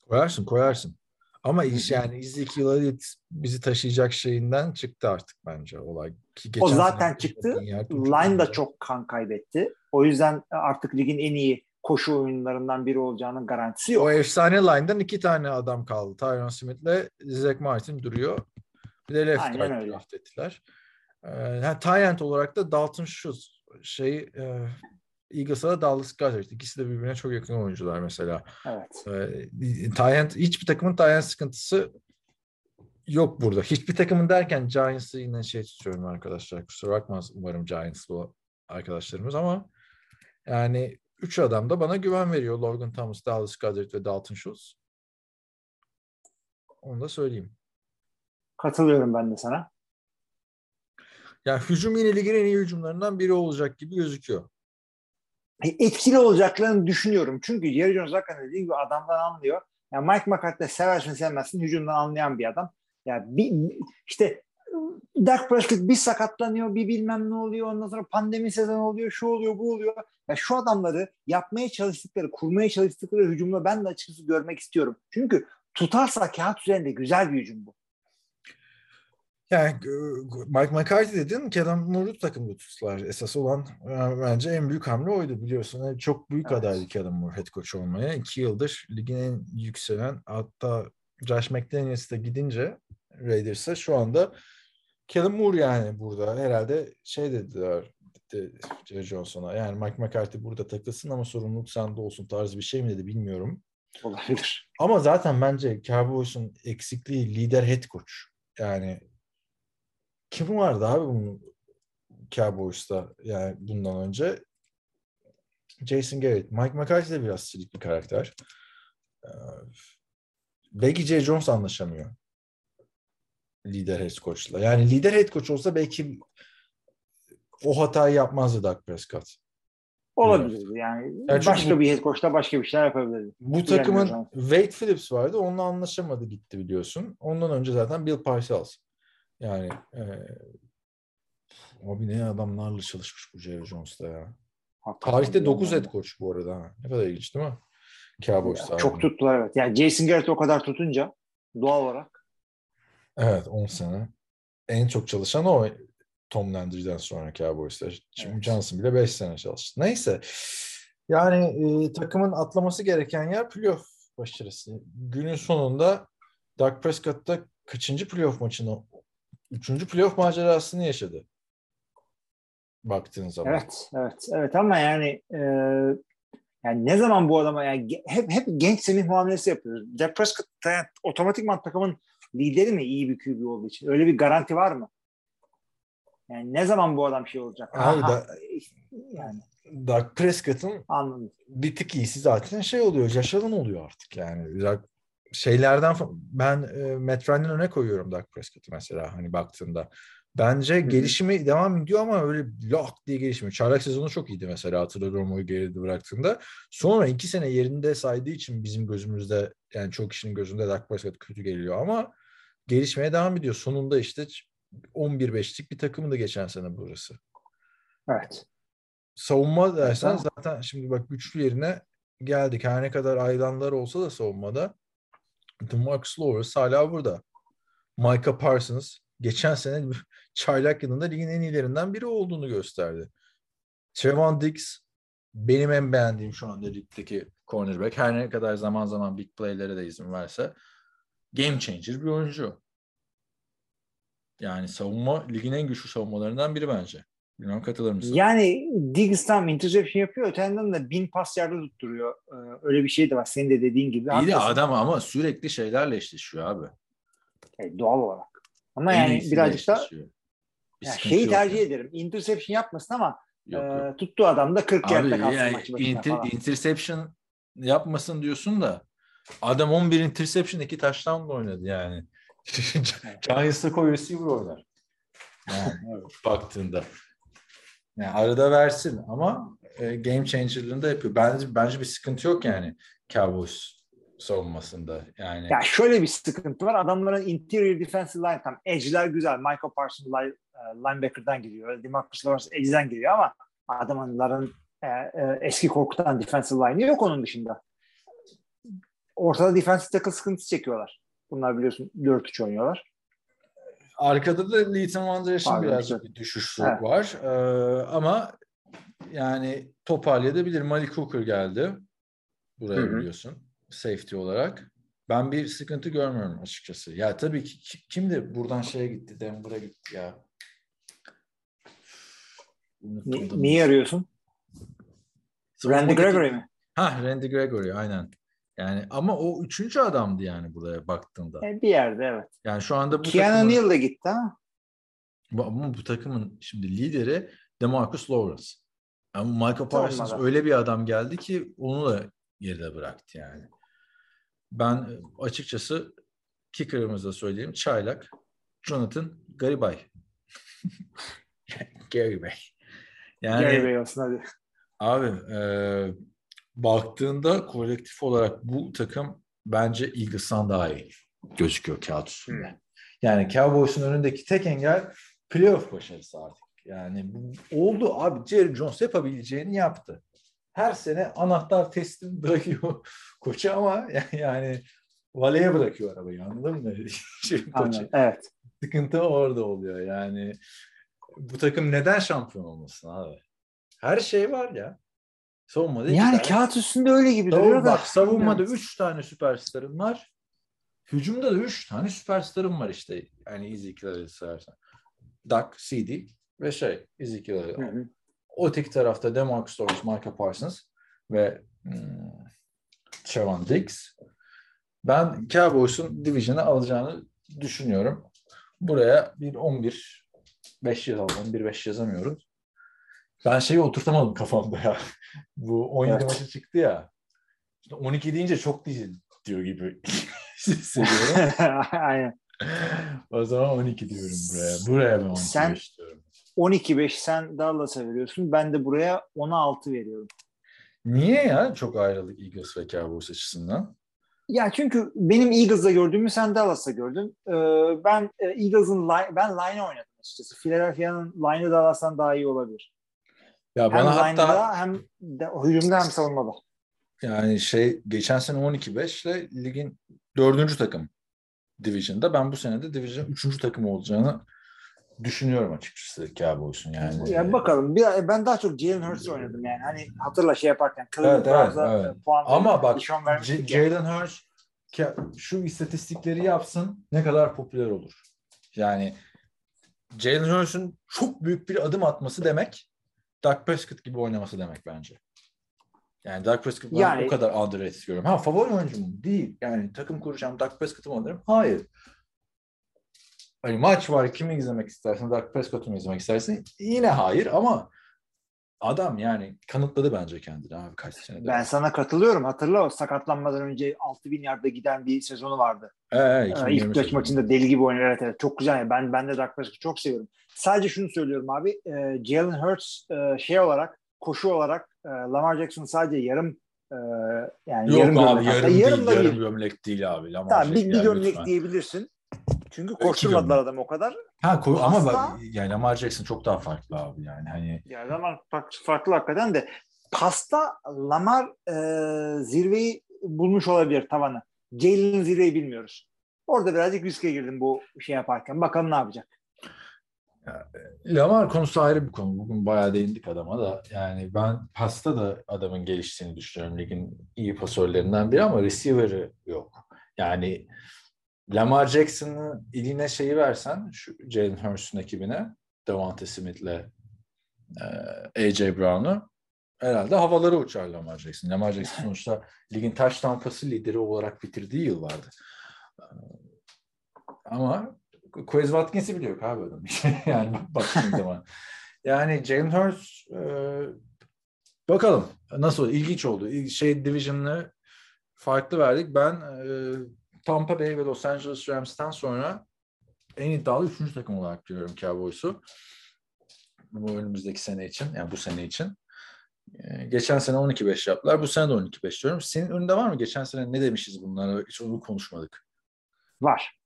[SPEAKER 3] Koyarsın koyarsın. Ama iş yani Ezekiel Elliott bizi taşıyacak şeyinden çıktı artık bence olay. Ki
[SPEAKER 4] O
[SPEAKER 3] geçen
[SPEAKER 4] zaten
[SPEAKER 3] sene
[SPEAKER 4] çıktı. Line da çok kan kaybetti. O yüzden artık ligin en iyi koşu oyunlarından biri olacağının garantisi yok.
[SPEAKER 3] O efsane line'dan iki tane adam kaldı. Tyron Smith'le Zach Martin duruyor. Bir de left
[SPEAKER 4] Aynen öyle.
[SPEAKER 3] draft ettiler. Ee, yani tight end olarak da Dalton Schultz şey e, Eagles'a da Dallas Goddard. İkisi de birbirine çok yakın oyuncular mesela.
[SPEAKER 4] Evet.
[SPEAKER 3] Ee, tight end, hiçbir takımın end sıkıntısı yok burada. Hiçbir takımın derken Giants'ı yine şey tutuyorum arkadaşlar. Kusura bakmaz umarım Giants'lı arkadaşlarımız ama yani üç adam da bana güven veriyor. Logan Thomas, Dallas Goddard ve Dalton Schultz. Onu da söyleyeyim.
[SPEAKER 4] Katılıyorum ben de sana.
[SPEAKER 3] Yani hücum yine ligin en iyi hücumlarından biri olacak gibi gözüküyor.
[SPEAKER 4] E, Etkili olacaklarını düşünüyorum. Çünkü Jerry Jones hakikaten dediği gibi adamdan anlıyor. Yani Mike McCarthy seversin sevmezsin hücumdan anlayan bir adam. Yani bir, işte Dak Prescott bir sakatlanıyor, bir bilmem ne oluyor. Ondan sonra pandemi sezonu oluyor, şu oluyor, bu oluyor. Ya şu adamları yapmaya çalıştıkları, kurmaya çalıştıkları hücumla ben de açıkçası görmek istiyorum. Çünkü tutarsa kağıt üzerinde güzel bir hücum bu.
[SPEAKER 3] Yani e, Mike McCarthy dedin Kellen Moore'u takımda tuttular. Esas olan e, bence en büyük hamle oydu biliyorsun. Yani çok büyük
[SPEAKER 4] Evet.
[SPEAKER 3] adaydı Kellen Moore head coach olmaya. İki yıldır ligin en yükselen hatta Josh McDaniels de gidince Raiders'a şu anda Kellen Moore yani burada herhalde şey dediler de Jerry Johnson'a yani Mike McCarthy burada takılsın ama sorumluluk sende olsun tarzı bir şey mi dedi bilmiyorum.
[SPEAKER 4] Olabilir.
[SPEAKER 3] Ama zaten bence Cowboys'un eksikliği lider head coach. Yani kim vardı abi bunun Cowboys'ta yani bundan önce? Jason Garrett. Mike McCarthy de biraz silik bir karakter. Ee, belki J. Jones anlaşamıyor. Lider head coach'la. Yani lider head coach olsa belki o hatayı yapmazdı Dak Prescott.
[SPEAKER 4] Olabilir. Yani,
[SPEAKER 3] Yani
[SPEAKER 4] başka
[SPEAKER 3] bu-
[SPEAKER 4] bir head coach'ta başka bir şeyler yapabilirdi.
[SPEAKER 3] Bu takımın. Wade Phillips vardı. Onunla anlaşamadı gitti biliyorsun. Ondan önce zaten Bill Parcells. Yani e, abi ne adamlarla çalışmış bu Jerry Jones'ta ya.
[SPEAKER 4] Hakikaten
[SPEAKER 3] Tarihte
[SPEAKER 4] bir
[SPEAKER 3] 9
[SPEAKER 4] adam.
[SPEAKER 3] head coach bu arada. ha. Ne kadar ilginç değil mi? Cowboys
[SPEAKER 4] Çok tuttular evet. Yani Jason Garrett o kadar tutunca doğal olarak.
[SPEAKER 3] Evet 10 sene. En çok çalışan o Tom Landry'den sonra Cowboys'ta. Jim
[SPEAKER 4] Evet.
[SPEAKER 3] Johnson bile 5 sene çalıştı. Neyse. Yani e, takımın atlaması gereken yer playoff başarısı. Günün sonunda Dak Prescott da kaçıncı playoff maçını? Üçüncü playoff macerasını yaşadı. Baktığın zaman.
[SPEAKER 4] Evet, evet, evet ama yani e, yani ne zaman bu adama yani hep hep genç Semih muamelesi yapıyoruz. Dak Prescott da otomatikman takımın lideri mi iyi bir QB olduğu için? Öyle bir garanti var mı? Yani ne zaman bu adam şey olacak?
[SPEAKER 3] Abi
[SPEAKER 4] Aha,
[SPEAKER 3] da-
[SPEAKER 4] yani
[SPEAKER 3] Dak Prescott'ın
[SPEAKER 4] anladım.
[SPEAKER 3] bir tık iyisi zaten şey oluyor. Yaşanan oluyor artık yani. Dak- Şeylerden ben e, Matt Ryan'ın öne koyuyorum Dak Prescott'ı mesela hani baktığında. Bence
[SPEAKER 4] hı.
[SPEAKER 3] gelişimi devam ediyor ama öyle lak diye gelişmiyor. Çaylak sezonu çok iyiydi mesela hatırlıyorum o geride bıraktığında. Sonra iki sene yerinde saydığı için bizim gözümüzde yani çok kişinin gözünde Dak Prescott kötü geliyor ama gelişmeye devam ediyor. Sonunda işte 11-5'lik bir takımı da geçen sene burası.
[SPEAKER 4] Evet.
[SPEAKER 3] Savunma dersen
[SPEAKER 4] Tamam.
[SPEAKER 3] zaten şimdi bak güçlü yerine geldik. Her ne kadar ayrılanlar olsa da savunmada DeMarcus Lawrence hala burada. Micah Parsons geçen sene çaylak yılında ligin en iyilerinden biri olduğunu gösterdi. Trevon Diggs benim en beğendiğim şu anda ligdeki cornerback. Her ne kadar zaman zaman big play'lere de izin verse game changer bir oyuncu. Yani savunma ligin en güçlü savunmalarından biri bence. Bilmem katılır mısın?
[SPEAKER 4] Yani Diggs tam interception yapıyor. Öte yandan da bin pas yardı tutturuyor. Ee, öyle bir şey de var. Senin de dediğin gibi.
[SPEAKER 3] İyi de adam ama sürekli şeylerle eşleşiyor abi.
[SPEAKER 4] E, doğal olarak. Ama
[SPEAKER 3] En
[SPEAKER 4] yani birazcık da.
[SPEAKER 3] Bir
[SPEAKER 4] yani şeyi tercih
[SPEAKER 3] yani.
[SPEAKER 4] ederim. Interception yapmasın ama
[SPEAKER 3] Yok,
[SPEAKER 4] e,
[SPEAKER 3] yok.
[SPEAKER 4] tuttuğu adam da 40
[SPEAKER 3] Abi
[SPEAKER 4] yerde kalsın
[SPEAKER 3] yani
[SPEAKER 4] maçı
[SPEAKER 3] inter-
[SPEAKER 4] falan.
[SPEAKER 3] interception yapmasın diyorsun da adam 11 interception iki touchdown'la oynadı yani. Giants'ta koy receiver oynar. Yani baktığında. Yani arada versin ama e, game changer'lığını da yapıyor. Bence bence bir sıkıntı yok yani Cowboys savunmasında. Yani
[SPEAKER 4] Ya şöyle bir sıkıntı var. Adamların interior defensive line tam edge'ler güzel. Michael Parsons line, linebackер'dan giriyor. DeMarcus Lawrence edge'den giriyor ama adamların e, e, eski korkutan defensive line'ı yok onun dışında. Ortada defensive tackle sıkıntısı çekiyorlar. Bunlar biliyorsun 4-3 oynuyorlar.
[SPEAKER 3] Arkada da Leighton Van Der Esch'in
[SPEAKER 4] Pardon,
[SPEAKER 3] biraz
[SPEAKER 4] güzel.
[SPEAKER 3] bir düşüşü
[SPEAKER 4] Evet.
[SPEAKER 3] var. Ee, ama yani toparlayabilir. Malik Hooker geldi. Buraya
[SPEAKER 4] Hı hı.
[SPEAKER 3] biliyorsun. Safety olarak. Ben bir sıkıntı görmüyorum açıkçası. Ya tabii ki ki- kim de buradan şeye gitti, Denver'a gitti ya.
[SPEAKER 4] Niye arıyorsun? Randy Gregory mi?
[SPEAKER 3] Ha Randy Gregory aynen. Yani ama o üçüncü adamdı yani buraya baktığında.
[SPEAKER 4] E, bir yerde evet.
[SPEAKER 3] Yani şu anda bu
[SPEAKER 4] Keanu
[SPEAKER 3] takımın-
[SPEAKER 4] Neal da gitti ama.
[SPEAKER 3] Bu, ama bu takımın şimdi lideri DeMarcus Lawrence. Ama Michael Parsons
[SPEAKER 4] Savunmada.
[SPEAKER 3] öyle bir adam geldi ki onu da geride bıraktı yani. Ben e, açıkçası kicker'ımızda söyleyeyim. Çaylak, Jonathan Garibay. Garibay. Yani
[SPEAKER 4] Gary Bey olsun hadi.
[SPEAKER 3] abi e, baktığında kolektif olarak bu takım bence Eagles'tan daha iyi gözüküyor kağıt üstünde. Yani Cowboys'un önündeki tek engel playoff başarısı artık. Yani bu oldu abi. Jerry Jones yapabileceğini yaptı. Her sene anahtar teslim bırakıyor koça ama yani valeye bırakıyor arabayı anladın mı? Koça.
[SPEAKER 4] Anladım. Evet.
[SPEAKER 3] Sıkıntı orada oluyor yani. Bu takım neden şampiyon olmasın abi? Her şey var ya. Savunmada iki
[SPEAKER 4] Yani
[SPEAKER 3] tane-
[SPEAKER 4] kağıt üstünde öyle gibi
[SPEAKER 3] Savun-
[SPEAKER 4] duruyor da.
[SPEAKER 3] bak savunmada
[SPEAKER 4] bilmiyorum.
[SPEAKER 3] 3 tane süperstarım var. Hücumda da 3 tane süperstarım var işte. Yani Ezekiel'i sayarsan. Dak, CD ve şey Ezekiel.
[SPEAKER 4] Hı hı.
[SPEAKER 3] O tek tarafta Demarcus Lawrence, Michael Parsons ve hmm, Trevon Diggs. Ben Cowboys'un Division'ı alacağını düşünüyorum. Buraya bir 11 5 yazalım. 11 5 yazamıyorum. Ben şeyi oturtamadım kafamda ya. Bu 17
[SPEAKER 4] Evet.
[SPEAKER 3] maçı çıktı ya. İşte 12 deyince çok değil diyor gibi hissediyorum.
[SPEAKER 4] Aynen.
[SPEAKER 3] o zaman 12 diyorum buraya. Buraya ben 12
[SPEAKER 4] Sen-
[SPEAKER 3] istiyorum.
[SPEAKER 4] 12-5 sen Dallas'a veriyorsun. Ben de buraya 10'a 6 veriyorum.
[SPEAKER 3] Niye ya çok ayrılık Eagles ve Cowboys açısından?
[SPEAKER 4] Ya çünkü benim Eagles'da gördüğümü sen Dallas'ta gördün. Ee, ben e, Eagles'ın line, ben line oynadım açıkçası. Philadelphia'nın line'ı Dallas'tan daha iyi olabilir.
[SPEAKER 3] Ya
[SPEAKER 4] Hem
[SPEAKER 3] bana hatta
[SPEAKER 4] hem de, hücumda hem savunmada.
[SPEAKER 3] yani şey geçen sene 12-5 ile ligin dördüncü takım Division'da. Ben bu sene de Division 3. takım olacağını düşünüyorum açıkçası Cowboys'un yani.
[SPEAKER 4] Yani bakalım. Bir, ben daha çok Jalen Hurts oynadım yani. Hani hatırla şey yaparken Cleveland
[SPEAKER 3] Evet, evet, evet.
[SPEAKER 4] puan
[SPEAKER 3] Ama bak
[SPEAKER 4] ya.
[SPEAKER 3] Jalen Hurts şu istatistikleri yapsın ne kadar popüler olur. Yani Jalen Hurts'un çok büyük bir adım atması demek Dak Prescott gibi oynaması demek bence. Yani Dak Prescott
[SPEAKER 4] Yani-
[SPEAKER 3] o kadar underrated görüyorum. Ha favori oyuncum? Değil. Yani takım kuracağım Dak Prescott'ı mı alırım? Hayır. Hani maç var kimi izlemek istersin? Dak Prescott'u mu izlemek istersin? Yine hayır ama adam yani kanıtladı bence kendini abi kaç senedir.
[SPEAKER 4] Ben sana katılıyorum. Hatırla o sakatlanmadan önce 6000 yarda giden bir sezonu vardı.
[SPEAKER 3] Ee, ee, 2020
[SPEAKER 4] İlk
[SPEAKER 3] sezonu.
[SPEAKER 4] maçında deli gibi oynuyor. Evet, evet. Çok güzel. Ben ben de Prescott'u çok seviyorum. Sadece şunu söylüyorum abi. E, Jalen Hurts e, şey olarak koşu olarak e, Lamar Jackson sadece yarım e, yani
[SPEAKER 3] Yok
[SPEAKER 4] yarım
[SPEAKER 3] abi
[SPEAKER 4] gömlek
[SPEAKER 3] yarım
[SPEAKER 4] hatta.
[SPEAKER 3] değil,
[SPEAKER 4] Yarım
[SPEAKER 3] yarım gömlek değil abi. Lamar
[SPEAKER 4] Tamam, bir, bir
[SPEAKER 3] yani
[SPEAKER 4] gömlek
[SPEAKER 3] lütfen.
[SPEAKER 4] diyebilirsin. Çünkü koşturmadılar adamı o kadar.
[SPEAKER 3] Ha, ko- ama bak yani Lamar Jackson çok daha farklı abi yani hani
[SPEAKER 4] Ya Lamar farklı, farklı hakikaten de pasta Lamar e, zirveyi bulmuş olabilir tavanı. Jalen'in zirveyi bilmiyoruz. Orada birazcık riske girdim bu şey yaparken. Bakalım ne yapacak.
[SPEAKER 3] Lamar konusu ayrı bir konu. Bugün bayağı değindik adama da. Yani ben pasta da adamın geliştiğini düşünüyorum. Ligin iyi pasörlerinden biri ama receiver'ı yok. Yani Lamar Jackson'ı eline şeyi versen şu Jalen Hurst'un ekibine Devonta Smith'le e, AJ Brown'u herhalde havaları uçar Lamar Jackson. Lamar Jackson sonuçta ligin taş tampası lideri olarak bitirdiği yıl vardı. E, Ama Quez Watkins'i bile abi adam. yani baktığın zaman. Yani Jalen Hurts e, bakalım nasıl ilginç oldu. Şey Division'ı farklı verdik. Ben e, Tampa Bay ve Los Angeles Rams'tan sonra en iddialı üçüncü takım olarak görüyorum Cowboys'u. Bu önümüzdeki sene için, yani bu sene için. E, geçen sene 12-5 yaptılar. Bu sene de 12-5 diyorum. Senin önünde var mı? Geçen sene ne demişiz bunlara? Hiç onu konuşmadık.
[SPEAKER 4] Var.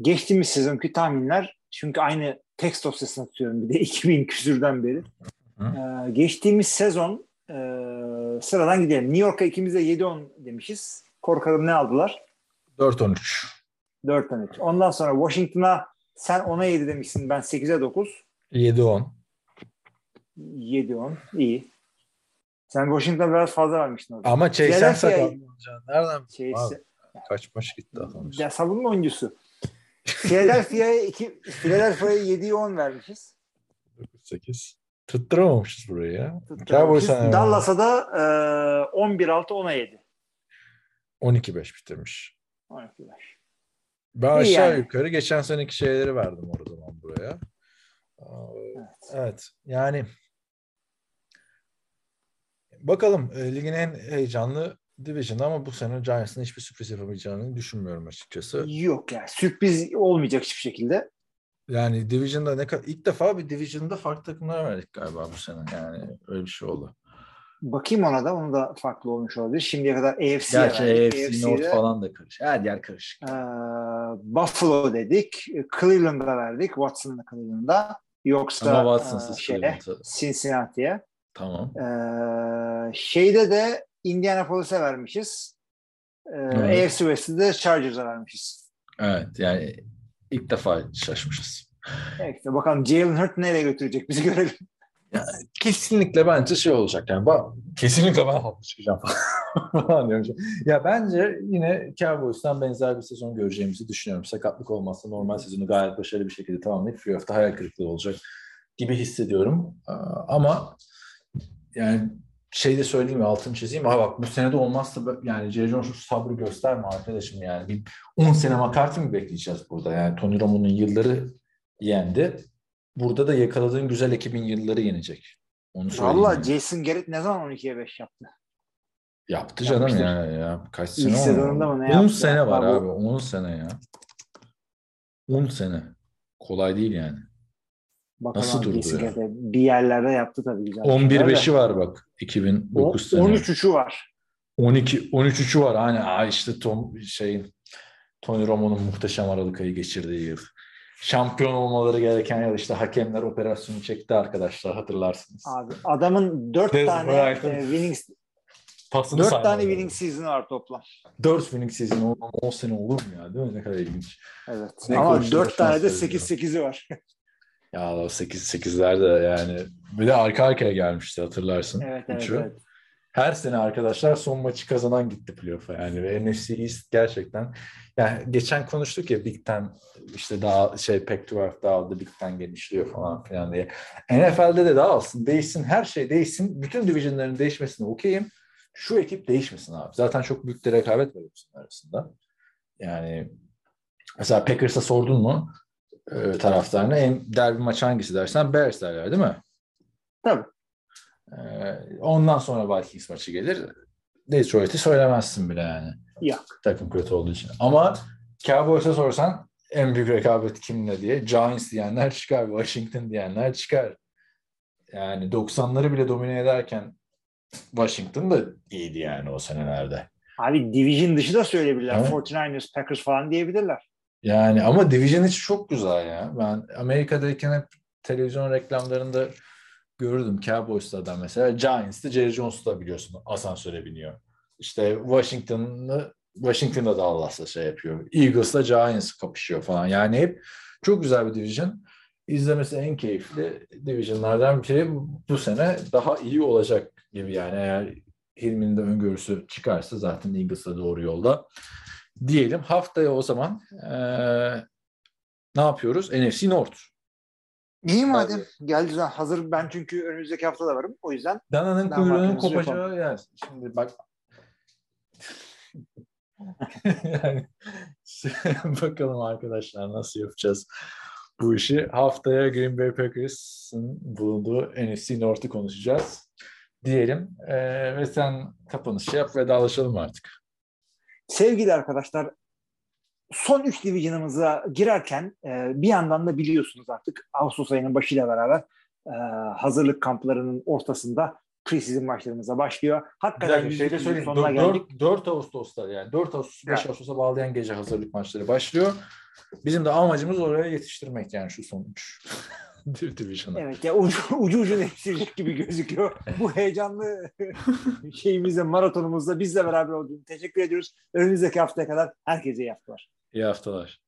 [SPEAKER 4] Geçtiğimiz sezonki tahminler çünkü aynı text dosyasını tutuyorum bir de 2000 küsürden beri. Ee, geçtiğimiz sezon e, sıradan gidelim. New York'a ikimiz de 7-10 demişiz. Korkalım ne aldılar?
[SPEAKER 3] 4-13.
[SPEAKER 4] 4-13. Ondan sonra Washington'a sen 10'a 7 demişsin. Ben 8'e 9.
[SPEAKER 3] 7-10.
[SPEAKER 4] 7-10. İyi. Sen Washington'a biraz fazla vermiştin orada.
[SPEAKER 3] Ama Chase'den
[SPEAKER 4] Philadelphia-
[SPEAKER 3] sakatlanacaksın. Nereden?
[SPEAKER 4] Şey,
[SPEAKER 3] Abi, kaç maç gitti adam.
[SPEAKER 4] ya savunma oyuncusu. Philadelphia'ya 2 Philadelphia'ya 7'ye 10 vermişiz.
[SPEAKER 3] 8. Tutturamamışız burayı ya.
[SPEAKER 4] Tutturamamışız. Dallas'a da e, 11-6 10'a 7.
[SPEAKER 3] 12-5 bitirmiş.
[SPEAKER 4] 12
[SPEAKER 3] Ben
[SPEAKER 4] İyi
[SPEAKER 3] aşağı
[SPEAKER 4] yani.
[SPEAKER 3] yukarı geçen seneki şeyleri verdim orada zaman buraya. Aa, Evet. Yani bakalım e, ligin en heyecanlı division ama bu sene Giants'ın hiçbir sürpriz yapamayacağını düşünmüyorum açıkçası.
[SPEAKER 4] Yok ya. Sürpriz olmayacak hiçbir şekilde.
[SPEAKER 3] Yani Division'da ne kadar ilk defa bir Division'da farklı takımlar verdik galiba bu sene. Yani öyle bir şey oldu.
[SPEAKER 4] Bakayım ona da. Onu da farklı olmuş olabilir. Şimdiye kadar AFC'ye
[SPEAKER 3] Gerçi
[SPEAKER 4] verdik.
[SPEAKER 3] AFC
[SPEAKER 4] AFC'de,
[SPEAKER 3] North falan da karışık. Her yer karışık.
[SPEAKER 4] e, Buffalo dedik. Cleveland'a verdik. Watson'la Cleveland'a. Yoksa
[SPEAKER 3] Ama
[SPEAKER 4] e,
[SPEAKER 3] Watson'sız
[SPEAKER 4] şeye,
[SPEAKER 3] Cleveland'a.
[SPEAKER 4] Cincinnati'ye.
[SPEAKER 3] Tamam.
[SPEAKER 4] E, şeyde de Indianapolis'e vermişiz. E,
[SPEAKER 3] Evet.
[SPEAKER 4] AFC West'te de Chargers'a vermişiz.
[SPEAKER 3] Evet yani ilk defa şaşmışız.
[SPEAKER 4] Evet, bakalım Jalen Hurt nereye götürecek bizi görelim.
[SPEAKER 3] Kesinlikle bence şey olacak yani. Ba kesinlikle ben haklı çıkacağım falan diyorum. Ya bence yine Cowboys'tan benzer bir sezon göreceğimizi düşünüyorum. Sakatlık olmazsa normal sezonu gayet başarılı bir şekilde tamamlayıp playoff'ta hayal kırıklığı olacak gibi hissediyorum. Aa, Ama yani şey de söyleyeyim mi altını çizeyim. Ha bak bu senede olmazsa bö- yani Jerry Jones sabrı gösterme arkadaşım yani. Bir 10 sene McCarthy mi bekleyeceğiz burada? Yani Tony Romo'nun yılları yendi. Burada da yakaladığın güzel ekibin yılları yenecek. Onu söyleyeyim.
[SPEAKER 4] Valla. Jason Garrett ne zaman 12'ye 5 yaptı?
[SPEAKER 3] Yaptı canım
[SPEAKER 4] Yapmıştır.
[SPEAKER 3] ya, ya. Kaç
[SPEAKER 4] İlk
[SPEAKER 3] sene oldu?
[SPEAKER 4] sezonunda mı ne
[SPEAKER 3] 10
[SPEAKER 4] yaptı?
[SPEAKER 3] sene var abi. 10 sene ya. 10 sene. Kolay değil yani.
[SPEAKER 4] Bakalım
[SPEAKER 3] Nasıl durdu
[SPEAKER 4] Jason
[SPEAKER 3] ya?
[SPEAKER 4] Garrett bir yerlerde yaptı tabii güzel.
[SPEAKER 3] 11-5'i
[SPEAKER 4] şeyler de.
[SPEAKER 3] var bak. 2009
[SPEAKER 4] O-
[SPEAKER 3] sene.
[SPEAKER 4] 13 3'ü var.
[SPEAKER 3] 12 13 3'ü var. Hani işte Tom şeyin Tony Romo'nun muhteşem Aralık ayı geçirdiği yıl. Şampiyon olmaları gereken yıl işte hakemler operasyonu çekti arkadaşlar hatırlarsınız.
[SPEAKER 4] Abi adamın 4
[SPEAKER 3] Dez
[SPEAKER 4] tane
[SPEAKER 3] Bryant'ın-
[SPEAKER 4] e, winning
[SPEAKER 3] Pasını
[SPEAKER 4] Dört
[SPEAKER 3] saymadan.
[SPEAKER 4] tane winning season var toplam.
[SPEAKER 3] 4 winning season 10 sene olur mu ya değil mi? Ne kadar ilginç.
[SPEAKER 4] Evet.
[SPEAKER 3] Ne
[SPEAKER 4] Ama
[SPEAKER 3] koçları
[SPEAKER 4] dört tane de
[SPEAKER 3] şans veriyor.
[SPEAKER 4] 8-8'i var.
[SPEAKER 3] Ya o 8 8'ler de yani bir de arka arkaya gelmişti hatırlarsın.
[SPEAKER 4] evet evet
[SPEAKER 3] Üçü.
[SPEAKER 4] evet.
[SPEAKER 3] Her sene arkadaşlar son maçı kazanan gitti playoff'a yani ve NFC East gerçekten yani geçen konuştuk ya Big Ten işte daha şey Pac-12 dağıldı Big Ten genişliyor falan filan diye. NFL'de de dağılsın değişsin her şey değişsin bütün divisionların değişmesine okeyim. Şu ekip değişmesin abi. Zaten çok büyük de rekabet var hepsinin arasında. Yani mesela Packers'a sordun mu e, taraftarına en derbi maç hangisi dersen Bears derler değil mi?
[SPEAKER 4] Tabii.
[SPEAKER 3] Ee, ondan sonra Vikings maçı gelir. Detroit'i söylemezsin bile yani.
[SPEAKER 4] Yok.
[SPEAKER 3] Takım kötü olduğu için. Ama Cowboys'a sorsan en büyük rekabet kimle diye Giants diyenler çıkar, Washington diyenler çıkar. Yani 90'ları bile domine ederken Washington da iyiydi yani o senelerde.
[SPEAKER 4] Abi division dışı da söyleyebilirler.
[SPEAKER 3] Evet.
[SPEAKER 4] 49ers, Packers falan diyebilirler.
[SPEAKER 3] Yani ama Division içi çok güzel ya. Ben Amerika'dayken hep televizyon reklamlarında görürdüm Cowboys'ta da mesela. Giants'ta Jerry Jones'ta biliyorsun asansöre biniyor. İşte Washington'lı Washington'da Dallas'la şey yapıyor. Eagles'la Giants kapışıyor falan. Yani hep çok güzel bir division. İzlemesi en keyifli divisionlardan biri bu sene daha iyi olacak gibi yani eğer Hilmi'nin de öngörüsü çıkarsa zaten Eagles'a doğru yolda diyelim. Haftaya o zaman eee, ne yapıyoruz? NFC North.
[SPEAKER 4] İyi madem. Geldi zaten. Hazır ben çünkü önümüzdeki hafta da varım. O yüzden
[SPEAKER 3] Dana'nın kuyruğunun kopacağı yer. Şimdi bak yani bakalım arkadaşlar nasıl yapacağız bu işi. Haftaya Green Bay Packers'ın bulunduğu NFC North'u konuşacağız. Diyelim Eee, ve sen kapanış yap vedalaşalım artık.
[SPEAKER 4] sevgili arkadaşlar son 3 division'ımıza girerken e, bir yandan da biliyorsunuz artık Ağustos ayının başıyla beraber e, hazırlık kamplarının ortasında preseason maçlarımıza başlıyor. Hakikaten
[SPEAKER 3] dakika, şey de
[SPEAKER 4] 100.
[SPEAKER 3] söyleyeyim.
[SPEAKER 4] sonuna
[SPEAKER 3] 4,
[SPEAKER 4] geldik.
[SPEAKER 3] 4 Ağustos'ta yani 4 Ağustos 5
[SPEAKER 4] Yani.
[SPEAKER 3] Ağustos'a bağlayan gece hazırlık maçları başlıyor. Bizim de amacımız oraya yetiştirmek yani şu son 3 division'ı.
[SPEAKER 4] Evet ya ucu ucu, ucu yetiştirecek gibi gözüküyor. Bu heyecanlı şeyimizde maratonumuzda bizle beraber olduğunu teşekkür ediyoruz. Önümüzdeki haftaya kadar herkese iyi haftalar.
[SPEAKER 3] İyi haftalar.